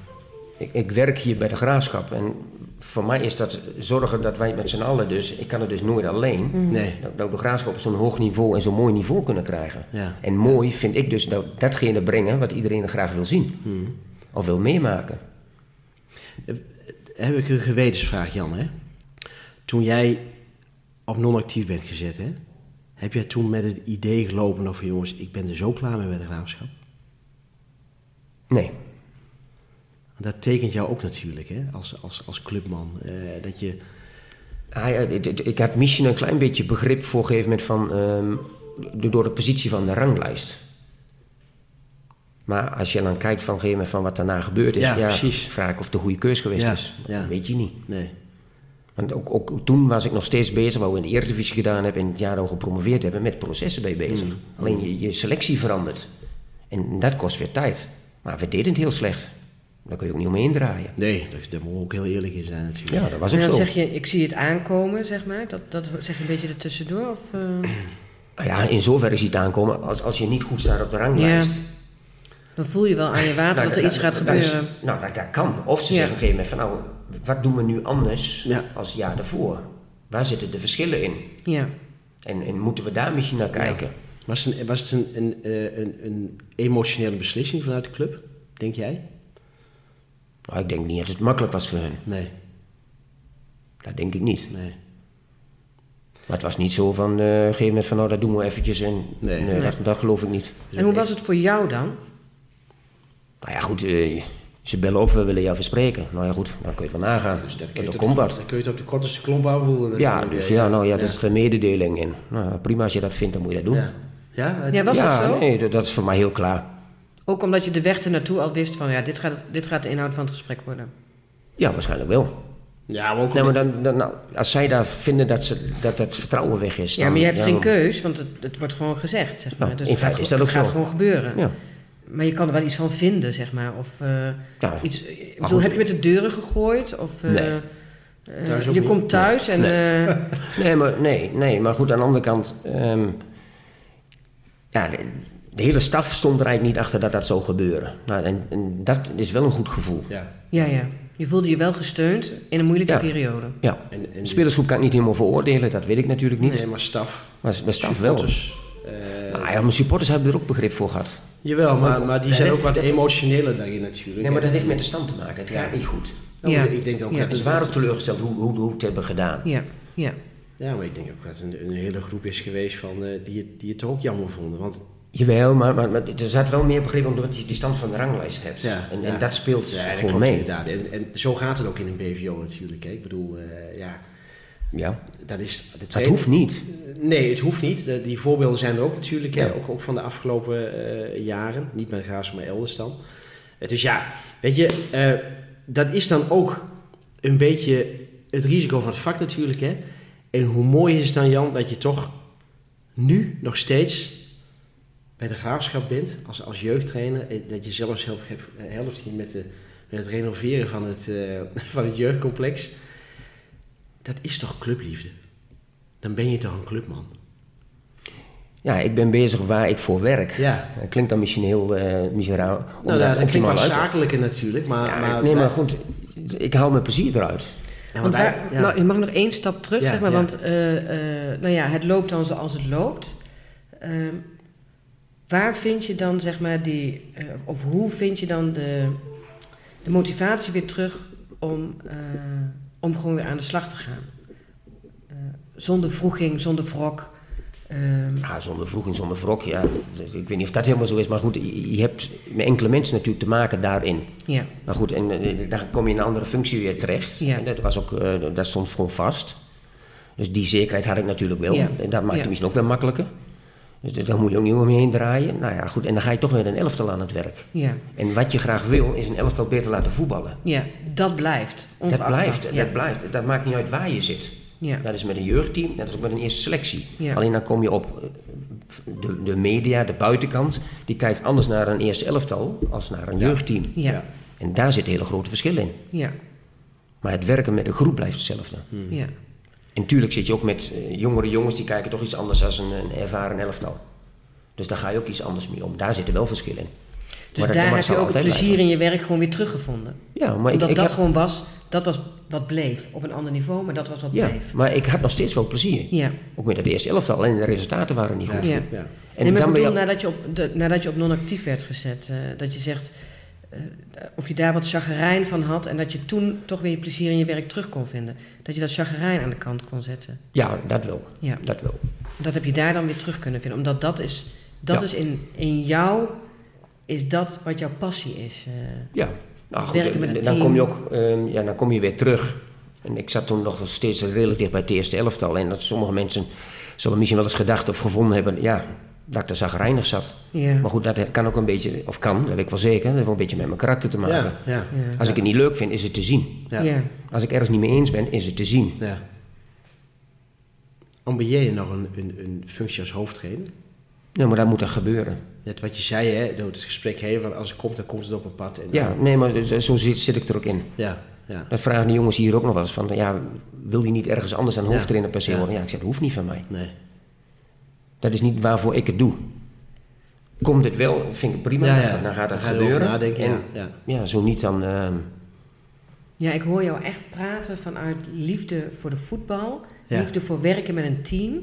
Ik, ik werk hier bij de graafschap en voor mij is dat zorgen dat wij met z'n allen dus, ik kan het dus nooit alleen, Nee. dat, dat we de graafschap op zo'n hoog niveau en zo'n mooi niveau kunnen krijgen. Ja. En mooi vind ik dus dat datgene brengen wat iedereen graag wil zien. Hmm. Of wil meemaken. heb ik een gewetensvraag, Jan. Hè? Toen jij op non-actief bent gezet, hè? Heb jij toen met het idee gelopen of jongens, ik ben er zo klaar mee bij de graafschap? Nee. Dat tekent jou ook natuurlijk, hè? Als, als, als clubman. eh, dat je, Ah, ja, ik had misschien een klein beetje begrip voor een gegeven moment van, ehm, door de positie van de ranglijst. Maar als je dan kijkt van, een gegeven moment van wat daarna gebeurd is, Ja, ja, precies. vraag ik of het de goede keus geweest Ja, is. ja. Dat weet je niet. nee. Want ook, ook toen was ik nog steeds bezig, wat we in de Eredivisie gedaan hebben en het jaar al gepromoveerd hebben, met processen bij bezig. Mm. Alleen je, je selectie verandert. En dat kost weer tijd. Maar we deden het heel slecht. Daar kun je ook niet omheen draaien. Nee, daar, daar moet ook heel eerlijk in zijn natuurlijk. Ja, dat was En ook dan zo. zeg je, ik zie het aankomen, zeg maar. Dat, dat zeg je een beetje ertussendoor? Of, eh? Nou ja, in zoverre zie je het aankomen als, als je niet goed staat op de ranglijst. Dan voel je wel aan je water Nou, dat er iets gaat dat is- gebeuren. nou, dat, dat kan. Of ze Ja. zeggen op een gegeven moment van, nou, wat doen we nu anders Ja. als het jaar daarvoor? Waar zitten de verschillen in? Ja. En, en moeten we daar misschien naar kijken? Was het, een, was het een, een, eh, een, een emotionele beslissing vanuit de club, denk jij? Nou, ik denk niet dat het makkelijk was voor hen. Nee, Dat denk ik niet. nee. Maar het was niet zo van, eh, op een gegeven moment van, nou, dat doen we eventjes en... Nee. Nee, Dat, dat geloof ik niet. En hoe was het voor jou dan? Nou ja, goed, eh, ze bellen op, we willen jou verspreken. Nou ja, goed, dan kun je het wel nagaan. Dus dat, kun je het komt wat. Dan kun je het op de kortste klomp aanvoelen. Ja, dus ja, nou ja, dat is de mededeling. En nou, prima als je dat vindt, dan moet je dat doen. Ja, ja, Ja, was ja, dat zo? nee, dat, dat is voor mij heel klaar. Ook omdat je de weg ernaartoe al wist van, ja, dit gaat, dit gaat de inhoud van het gesprek worden. Ja, waarschijnlijk wel. ja maar ook Nee, maar dan, dan, nou, als zij daar vinden dat, ze, dat het vertrouwen weg is... Ja, dan- maar je hebt ja, geen keus, want het, het wordt gewoon gezegd, zeg maar. Ja, dus in het feite gaat, is dat ook het gaat zo. gewoon gebeuren. Ja, Maar je kan er wel iets van vinden, zeg maar. Of eh, iets, ik bedoel, heb je met de deuren gegooid? Of, eh, Nee. eh, Thuis ook je niet? komt thuis en... eh, Nee, maar, nee, nee, maar goed, aan de andere kant... ehm, ja, de, de hele staf stond er eigenlijk niet achter dat dat zou gebeuren. Nou, en, en dat is wel een goed gevoel. Ja. ja, ja. Je voelde je wel gesteund in een moeilijke Ja. periode. Ja. En, en De spelersgroep kan ik niet helemaal veroordelen, dat weet ik natuurlijk niet. Nee, maar staf. Maar bij staf wel. Supporters, eh, Nou ja, mijn supporters hebben er ook begrip voor gehad. Jawel, maar, maar die zijn ook wat emotioneler daarin natuurlijk. Nee, maar dat heeft met de stand te maken. Het gaat niet goed. Nou, Ja. Ik denk ook Ja. dat Dus het we waren teleurgesteld hoe, hoe, hoe we het hebben gedaan. Ja, ja. Ja, maar ik denk ook dat het een, een hele groep is geweest van, eh, die, het, die het ook jammer vonden. Want Jawel, maar, maar, maar er zat wel meer begrip omdat je die stand van de ranglijst hebt. Ja, en, ja. en dat speelt ja, dat gewoon klopt mee. inderdaad. En, en zo gaat het ook in een BVO natuurlijk. Hè. Ik bedoel, eh, ja, Ja, dat is... Trainer- hoeft niet. Nee, het hoeft niet. De- die voorbeelden zijn er ook natuurlijk, hè, ook, ook van de afgelopen eh, jaren. Niet bij de Graafs, maar elders dan. Eh, dus ja, weet je, eh, dat is dan ook een beetje het risico van het vak natuurlijk. Hè. En hoe mooi is het dan, Jan, dat je toch nu nog steeds bij de Graafschap bent als, als jeugdtrainer. Dat je zelfs helpt, helpt met, de, met het renoveren van het, van het jeugdcomplex. Dat is toch clubliefde? Dan ben je toch een clubman? Ja, ik ben bezig waar ik voor werk. Ja. Dat klinkt dan misschien heel uh, miseraal. Nou, dat, dat klinkt wel zakelijker natuurlijk, maar... Ja, maar nee, maar goed, ik haal mijn plezier eruit. Ja, Want waar, ja. nou, je mag nog één stap terug, Ja, zeg maar. ja. Want eh, eh, nou ja, het loopt dan zoals het loopt. Ehm, waar vind je dan, zeg maar, die... of hoe vind je dan de, de motivatie weer terug om, eh, om gewoon weer aan de slag te gaan? Eh, zonder vroeging, zonder wrok. Ehm, Ja, zonder vroeging, zonder wrok, ja. Dus Ik weet niet of dat helemaal zo is, maar goed, je hebt met enkele mensen natuurlijk te maken daarin. ja, Maar goed, en eh, dan kom je in een andere functie weer terecht. Ja. En dat, was ook, eh, dat stond gewoon vast. Dus die zekerheid had ik natuurlijk wel. Ja. En dat maakt het misschien ook wel makkelijker. Dus daar moet je ook niet omheen draaien. Nou ja, goed, en dan ga je toch weer een elftal aan het werk. ja, En wat je graag wil, is een elftal beter laten voetballen. ja, dat blijft. Dat blijft. Ja, dat blijft. Dat maakt niet uit waar je zit. ja, Dat is met een jeugdteam, dat is ook met een eerste selectie. Ja. Alleen dan kom je op eh, de, de media, de buitenkant, die kijkt anders naar een eerste elftal als naar een Ja. jeugdteam. ja, Ja. En daar zit een hele grote verschil in. ja, Maar het werken met een groep blijft hetzelfde. ja. En natuurlijk zit je ook met eh, jongere jongens die kijken toch iets anders dan een, een ervaren elftal. Dus daar ga je ook iets anders mee om. Daar zit er wel verschil in. Dus Maar dat- daar heb je ook het plezier blijven. in je werk gewoon weer teruggevonden. Ja, maar ik, Omdat ik dat gewoon was, dat was wat bleef. Op een ander niveau, maar dat was wat ja, bleef. maar ik had nog steeds wel plezier. Ja. Ook met het eerste elftal. En de resultaten waren niet goed. Ja. ja. En En nee, maar dan ik bedoel, je... nadat je op, de, nadat je op non-actief werd gezet, eh, dat je zegt of je daar wat chagrijn van had en dat je toen toch weer je plezier in je werk terug kon vinden. Dat je dat chagrijn aan de kant kon zetten. Ja, dat wel. Ja. Dat wel. Dat heb je daar dan weer terug kunnen vinden. Omdat dat is, dat Ja. is in, in jou, is dat wat jouw passie is. eh. Ja, nou goed, Werken met dan- het dan team. kom je ook ehm, ja, dan kom je weer terug. En ik zat toen nog steeds dicht bij het eerste elftal. En dat sommige mensen zullen misschien wel eens gedacht of gevonden hebben... ja, dat ik er zagrijnig zat. ja. Maar goed, dat kan ook een beetje... of kan, dat weet ik wel zeker... dat heeft wel een beetje met mijn karakter te maken. Ja, ja, ja. Als ik het niet leuk vind, is het te zien. ja. Ja. Als ik ergens niet mee eens ben, is het te zien. ja. Ambieer je nog een, een, een functie als hoofdtrainer? Ja, maar dat moet er gebeuren. Net wat je zei, hè, door het gesprek heen, van als het komt, dan komt het op een pad. En Ja, nee, maar zo- zo zit, zit ik er ook in. ja, ja. Dat vragen de jongens hier ook nog wel eens van... ja, wil je niet ergens anders Ja. hoofdtrainer per se Ja. worden? Ja, ik zeg, dat hoeft niet van mij. Nee. Dat is niet waarvoor ik het doe. Komt het wel, vind ik het prima, Ja, dan ja. gaat- dan erover gebeuren. nadenken, en, ja, ja. ja, zo niet dan... ehm, Ja, ik hoor jou echt praten vanuit liefde voor de voetbal, Ja. liefde voor werken met een team.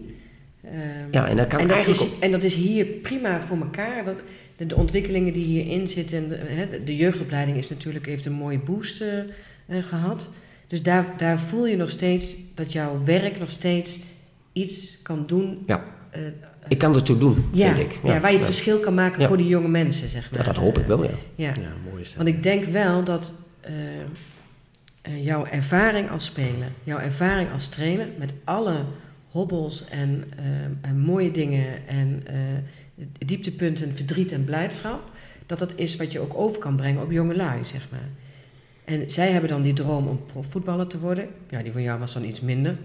Ehm, ja, en dat kan en, dat eigenlijk is, en dat is hier prima voor elkaar. Dat, de, de ontwikkelingen die hierin zitten, en de, hè, de- jeugdopleiding is natuurlijk, heeft een mooie boost eh, eh, gehad. Dus daar, daar voel je nog steeds dat jouw werk nog steeds iets kan doen. Ja. eh, Ik kan er toe doen, ja, vind ik. ja, waar je het verschil kan maken Ja. voor die jonge mensen, zeg maar. Ja, dat hoop ik wel, ja. Ja. Ja, mooi is dat. Want ik denk wel dat eh, eh, jouw ervaring als speler, jouw ervaring als trainer, met alle hobbels en, eh, en mooie dingen en eh, dieptepunten, verdriet en blijdschap, dat dat is wat je ook over kan brengen op jonge lui, zeg maar. En zij hebben dan die droom om profvoetballer te worden. Ja, die van jou was dan iets minder.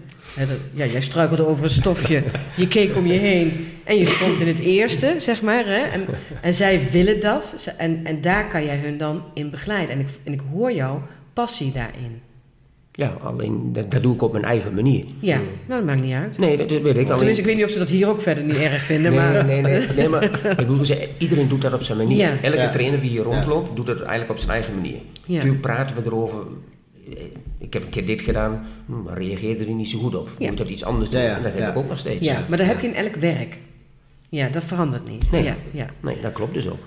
Ja, jij struikelde over een stofje, je keek om je heen en je stond in het eerste, zeg maar. Hè? En, en zij willen dat en, en daar kan jij hun dan in begeleiden. En ik, en ik hoor jouw passie daarin. Ja, alleen dat, dat doe ik op mijn eigen manier. Ja, nou dat maakt niet uit. Nee, dat, dat weet ik. Alleen, Tenminste, ik weet niet of ze dat hier ook verder niet erg vinden, nee, maar... nee, nee, nee, maar ik bedoel, iedereen doet dat op zijn manier. Ja. Elke Ja. trainer die hier rondloopt, doet dat eigenlijk op zijn eigen manier. Ja. Natuurlijk praten we erover eh, ik heb een keer dit gedaan, hm, maar reageerde er niet zo goed op. Ja. Moet dat iets anders doen? Ja, ja, En dat heb ja. ik ook nog steeds. Ja, maar dat heb je in elk werk. Ja, dat verandert niet. Nee. Ja, ja. Nee, dat klopt dus ook.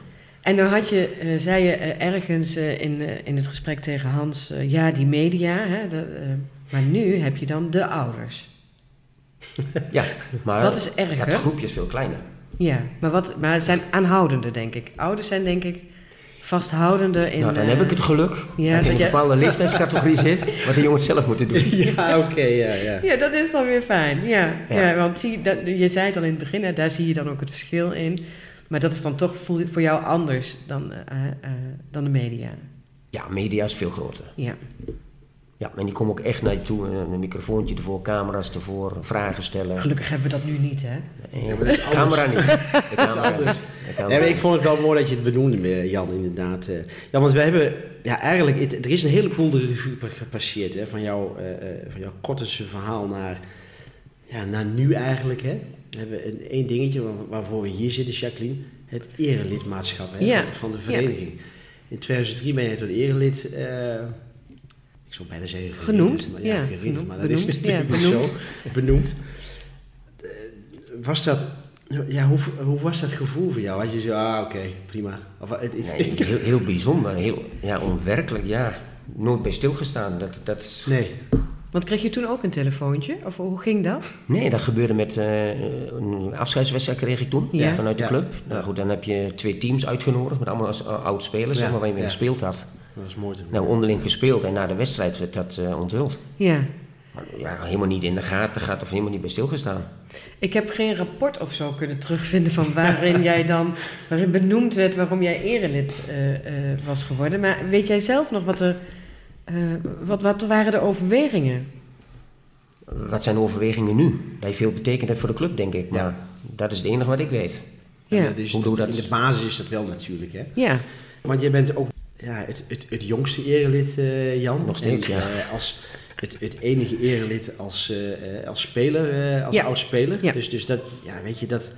En dan had je, eh, zei je eh, ergens eh, in, eh, in het gesprek tegen Hans, ja, die media, hè, dat, eh, maar nu heb je dan de ouders. Ja, maar Wat is erger? dat groepje is veel kleiner. Ja, maar, wat, maar het zijn aanhoudender, denk ik. Ouders zijn, denk ik, vasthoudender in... nou, dan heb ik het geluk ja, dat dat een bepaalde leeftijdscategorie zit, wat de jongens zelf moeten doen. Ja, oké, ja, ja. Ja, dat is dan weer fijn. Ja, ja. Ja. want zie, dat, je zei het al in het begin, hè, daar zie je dan ook het verschil in. Maar dat is dan toch voel- voor jou anders dan, eh, eh, dan de media. Ja, media is veel groter. Ja, Ja, en die komen ook echt naar je toe, eh, een microfoontje ervoor, camera's ervoor, vragen stellen. gelukkig hebben we dat nu niet, hè? Eh, maar dat is de camera niet. De camera. De maar ik vond het wel mooi dat je het benoemde, eh, Jan, inderdaad. eh. Ja, want we hebben, ja, eigenlijk, het- er is een heleboel de revue pa- gepasseerd, hè, van, jouw, eh, eh, van jouw korte verhaal naar, ja, naar nu eigenlijk, hè. We hebben een, één dingetje waar- waarvoor we hier zitten, Jacqueline, het erelidmaatschap hè, Ja. van, van de vereniging. In 2003 ben je tot erelid, eh, ik zou bijna zeggen Genoemd, maar ja, genoemd, maar dat benoemd, is natuurlijk benoemd. zo. Benoemd. Eh, Was dat, ja, hoe, hoe was dat gevoel voor jou? Had je zo, ah, oké, prima. Of, het is, Nee, heel, heel bijzonder, heel ja, onwerkelijk, ja. Nooit bij stilgestaan. Dat, dat, nee. Want kreeg je toen ook een telefoontje? Of hoe ging dat? nee, dat gebeurde met eh, een afscheidswedstrijd kreeg ik toen, Ja. vanuit de Ja. club. Nou goed, dan heb je twee teams uitgenodigd met allemaal als, uh, oud-spelers, Ja. zeg maar, waar je mee Ja. gespeeld had. Dat was mooi te Nou, onderling gespeeld en na de wedstrijd werd dat eh, onthuld. Ja. Maar, ja, helemaal niet in de gaten gehad of helemaal niet bij stilgestaan. Ik heb geen rapport of zo kunnen terugvinden van waarin jij dan, waarin benoemd werd waarom jij erelid eh, eh, was geworden. Maar weet jij zelf nog wat er, eh, wat, wat waren de overwegingen? Wat zijn de overwegingen nu? Dat je veel betekend hebt voor de club, denk ik. Maar Ja. dat is het enige wat ik weet. Ja, dat is, Hoe doe je dat? In de basis is dat wel natuurlijk, hè. ja, Want jij bent ook ja, het, het, het jongste erelid, eh, Jan. Nog steeds, En, ja. eh, als het, het enige erelid als, eh, eh, als speler, eh, als Ja. oud-speler. Ja. Dus, dus dat, ja, weet je, dat...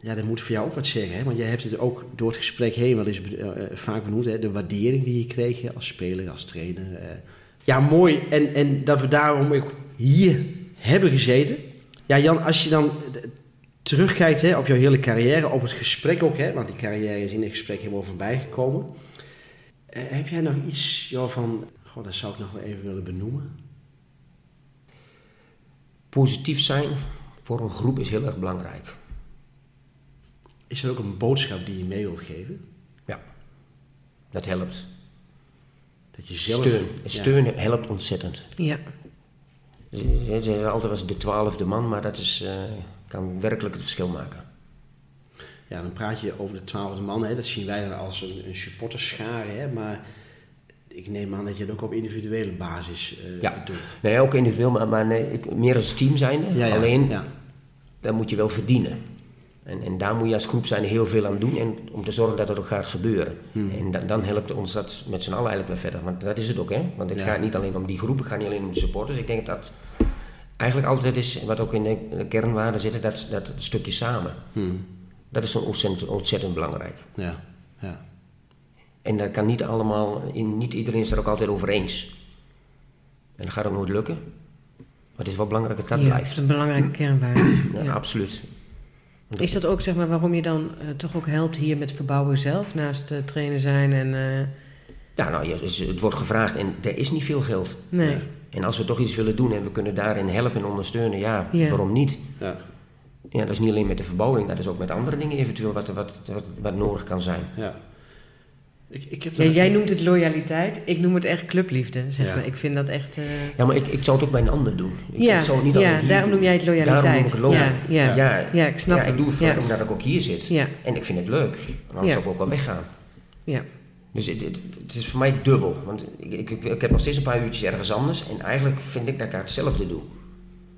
Ja, dat moet voor jou ook wat zeggen, hè? Want jij hebt het ook door het gesprek heen wel eens eh, eh, vaak benoemd, hè? De waardering die je kreeg als speler, als trainer. eh. Ja, mooi. En, en dat we daarom ook hier hebben gezeten. Ja, Jan, als je dan terugkijkt hè, op jouw hele carrière, op het gesprek ook, hè? Want die carrière is in het gesprek helemaal voorbij gekomen. Heb jij nog iets joh, van, goh, dat zou ik nog wel even willen benoemen? Positief zijn voor een groep is heel erg belangrijk. Is er ook een boodschap die je mee wilt geven? Dat helpt. Dat je zelf... Steun. Ja. Helpt ontzettend. ja, Ze zeggen altijd was de twaalfde man, maar dat is, eh, kan werkelijk het verschil maken. Ja, dan praat je over de twaalfde man, hè? dat zien wij dan als een, een supporterschare, hè? maar ik neem aan dat je het ook op individuele basis eh, Ja. doet. Nee, ook individueel, maar, maar nee, ik, meer als team zijnde. Alleen, Ja. dat moet je wel verdienen. En, en daar moet je als groep zijn heel veel aan doen en om te zorgen dat dat ook gaat gebeuren. Hmm. En da- dan helpt ons dat met z'n allen eigenlijk weer verder. Want dat is het ook, hè. Want het Ja. gaat niet alleen om die groep, het gaat niet alleen om de supporters. Ik denk dat eigenlijk altijd is, wat ook in de, de kernwaarden zit, dat, dat stukje samen. Hmm. Dat is zo ontzettend, ontzettend belangrijk. Ja. ja. En dat kan niet allemaal, in, niet iedereen is er ook altijd over eens. En dat gaat ook nooit lukken. Maar het is wel belangrijk dat dat ja, dat blijft. is een belangrijke kernwaarde. Ja, Ja. absoluut. Is dat ook zeg maar, waarom je dan eh, toch ook helpt hier met verbouwen zelf, naast uh, trainen zijn en... eh, Ja, nou, dus het wordt gevraagd en er is niet veel geld. nee, Ja. En als we toch iets willen doen en we kunnen daarin helpen en ondersteunen, ja, Ja. waarom niet? Ja. Ja, dat is niet alleen met de verbouwing, dat is ook met andere dingen eventueel wat, wat, wat, wat nodig kan zijn. ja. Ik, ik heb Ja, nog- jij noemt het loyaliteit, ik noem het echt clubliefde. Zeg Ja. maar. Ik vind dat echt... eh, Ja, maar ik, ik zou het ook bij een ander doen. Ik, ja, ik zou het niet ja daarom doen. noem jij het Daarom noem loyaliteit. ik het ja, ja, ja. Ja, ik snap ja, ik doe het voor, ja. omdat ik ook hier zit. Ja, En ik vind het leuk. Anders Ja. zou ik ook wel weggaan. ja. Dus het, het, het is voor mij dubbel. Want ik, ik, ik, ik heb nog steeds een paar uurtjes ergens anders. En eigenlijk vind ik dat ik daar hetzelfde doe.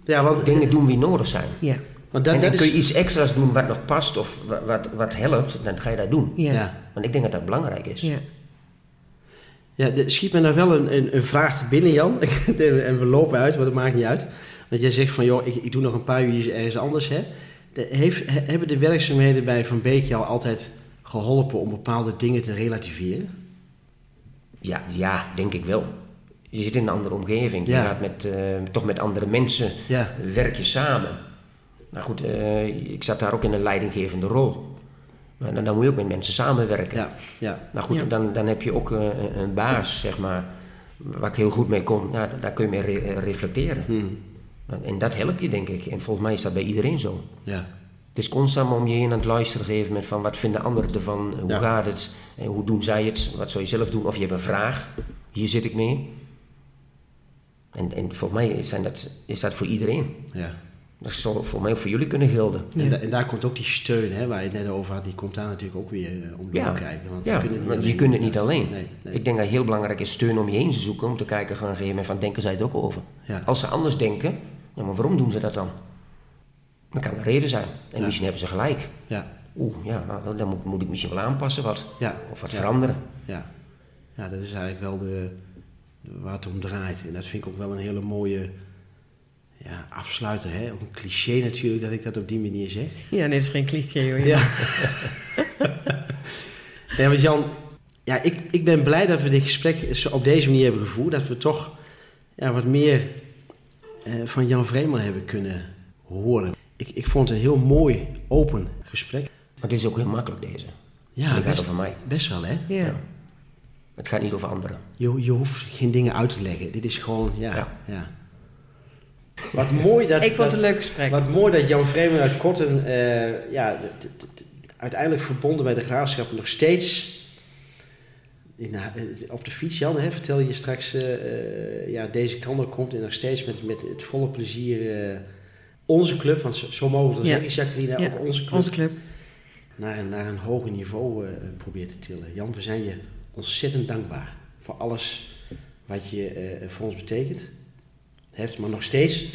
Ja, want, Dingen doen die nodig zijn. ja. Want dat, en dan dat kun is... je iets extra's doen wat nog past of wa- wat, wat helpt, dan ga je dat doen. Ja. Ja. Want ik denk dat dat belangrijk is. Ja. Ja, er schiet me nou wel een, een, een vraag te binnen, Jan. en we lopen uit, maar dat maakt niet uit. Want jij zegt van, joh, ik, ik doe nog een paar uurtjes ergens anders, hè. De, heeft, he- hebben de werkzaamheden bij Van Beek jou altijd geholpen om bepaalde dingen te relativeren? Ja, ja, denk ik wel. je zit in een andere omgeving. Ja. Je gaat met, eh, toch met andere mensen, Ja. werk je samen. Nou goed, eh, ik zat daar ook in een leidinggevende rol. Maar dan, dan moet je ook met mensen samenwerken. Ja, ja. Nou goed, Ja. dan, dan heb je ook eh, een, een baas, zeg maar, waar ik heel goed mee kom. Ja, daar kun je mee re- eh, reflecteren. Hmm. En dat helpt je, denk ik. En volgens mij is dat bij iedereen zo. Ja. Het is constant om je heen aan het luisteren geven met van wat vinden anderen ervan, hoe Ja. gaat het, en hoe doen zij het, wat zou je zelf doen, of je hebt een vraag, hier zit ik mee. En, en volgens mij is, zijn dat, is dat voor iedereen. ja. Dat zal voor mij ook voor jullie kunnen gelden. Ja. En, da- en daar komt ook die steun, hè, waar je het net over had, die komt daar natuurlijk ook weer eh, om Ja. kijken. Want Ja, we kunnen het maar niet je kunt het niet alleen. Nee, nee. Ik denk dat heel belangrijk is steun om je heen te zoeken, om te kijken gaan geven van denken zij het ook over. Ja. Als ze anders denken, ja, maar waarom doen ze dat dan? Dan kan er reden zijn. En Ja. misschien hebben ze gelijk. Ja, Oeh, ja, nou, dan moet, moet ik misschien wel aanpassen wat. ja. Of wat ja. veranderen. Ja. ja, dat is eigenlijk wel de, de- waar het om draait. En dat vind ik ook wel een hele mooie ja, afsluiter. Hè? Ook een cliché natuurlijk dat ik dat op die manier zeg. Ja, nee, dat is geen cliché hoor. Ja. ja, want Jan, ja, ik, ik ben blij dat we dit gesprek zo op deze manier hebben gevoerd. Dat we toch ja, wat meer eh, van Jan Vreeman hebben kunnen horen. Ik, ik vond het een heel mooi, open gesprek. Maar dit is ook heel makkelijk deze. Ja, die gaat best, over mij. best wel hè. Ja. Ja. Het gaat niet over anderen. Je, je hoeft geen dingen uit te leggen. Dit is gewoon, ja. Ja. ja. Wat mooi dat... Ik vond het dat- een leuk gesprek. Wat mooi dat Jan Vreeman uit Kotten, eh, ja, uiteindelijk verbonden bij de graafschap nog steeds in, eh, op de fiets, Jan, hè, vertel je straks, eh, ja, deze kant op komt en nog steeds met, met het volle plezier onze club, want zo, mogen we Ja. zeggen, Jacqueline, Ja, ook onze club, Onze club. Naar, een, naar een hoger niveau probeert te tillen. Jan, we zijn je ontzettend dankbaar voor alles wat je voor ons betekent. Hebt, maar nog steeds. Ik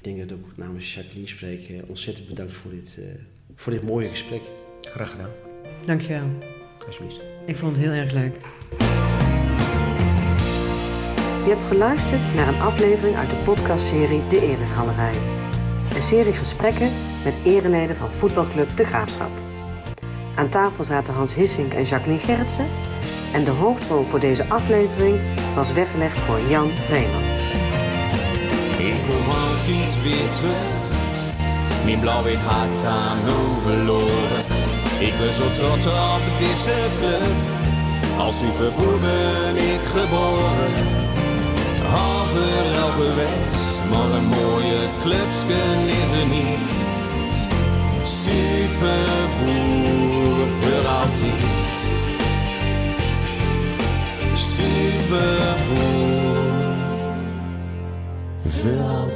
denk dat ik ook namens Jacqueline spreek. eh, ontzettend bedankt voor dit, eh, voor dit mooie gesprek. Graag gedaan. Dankjewel. Alsjeblieft. Ik vond het heel erg leuk. Je hebt geluisterd naar een aflevering uit de podcastserie De Eregalerij. Een serie gesprekken met ereleden van voetbalclub De Graafschap. Aan tafel zaten Hans Hissink en Jacqueline Gerritsen. En de hoofdrol voor deze aflevering was weggelegd voor Jan Vreeman. Kom altijd weer terug. Mijn blauw-wit hart aan verloren. Ik ben zo trots op deze club. Als superboer ben ik geboren. Overal geweest, maar een mooie clubsken is er niet. Superboer voor altijd. Superboer veux en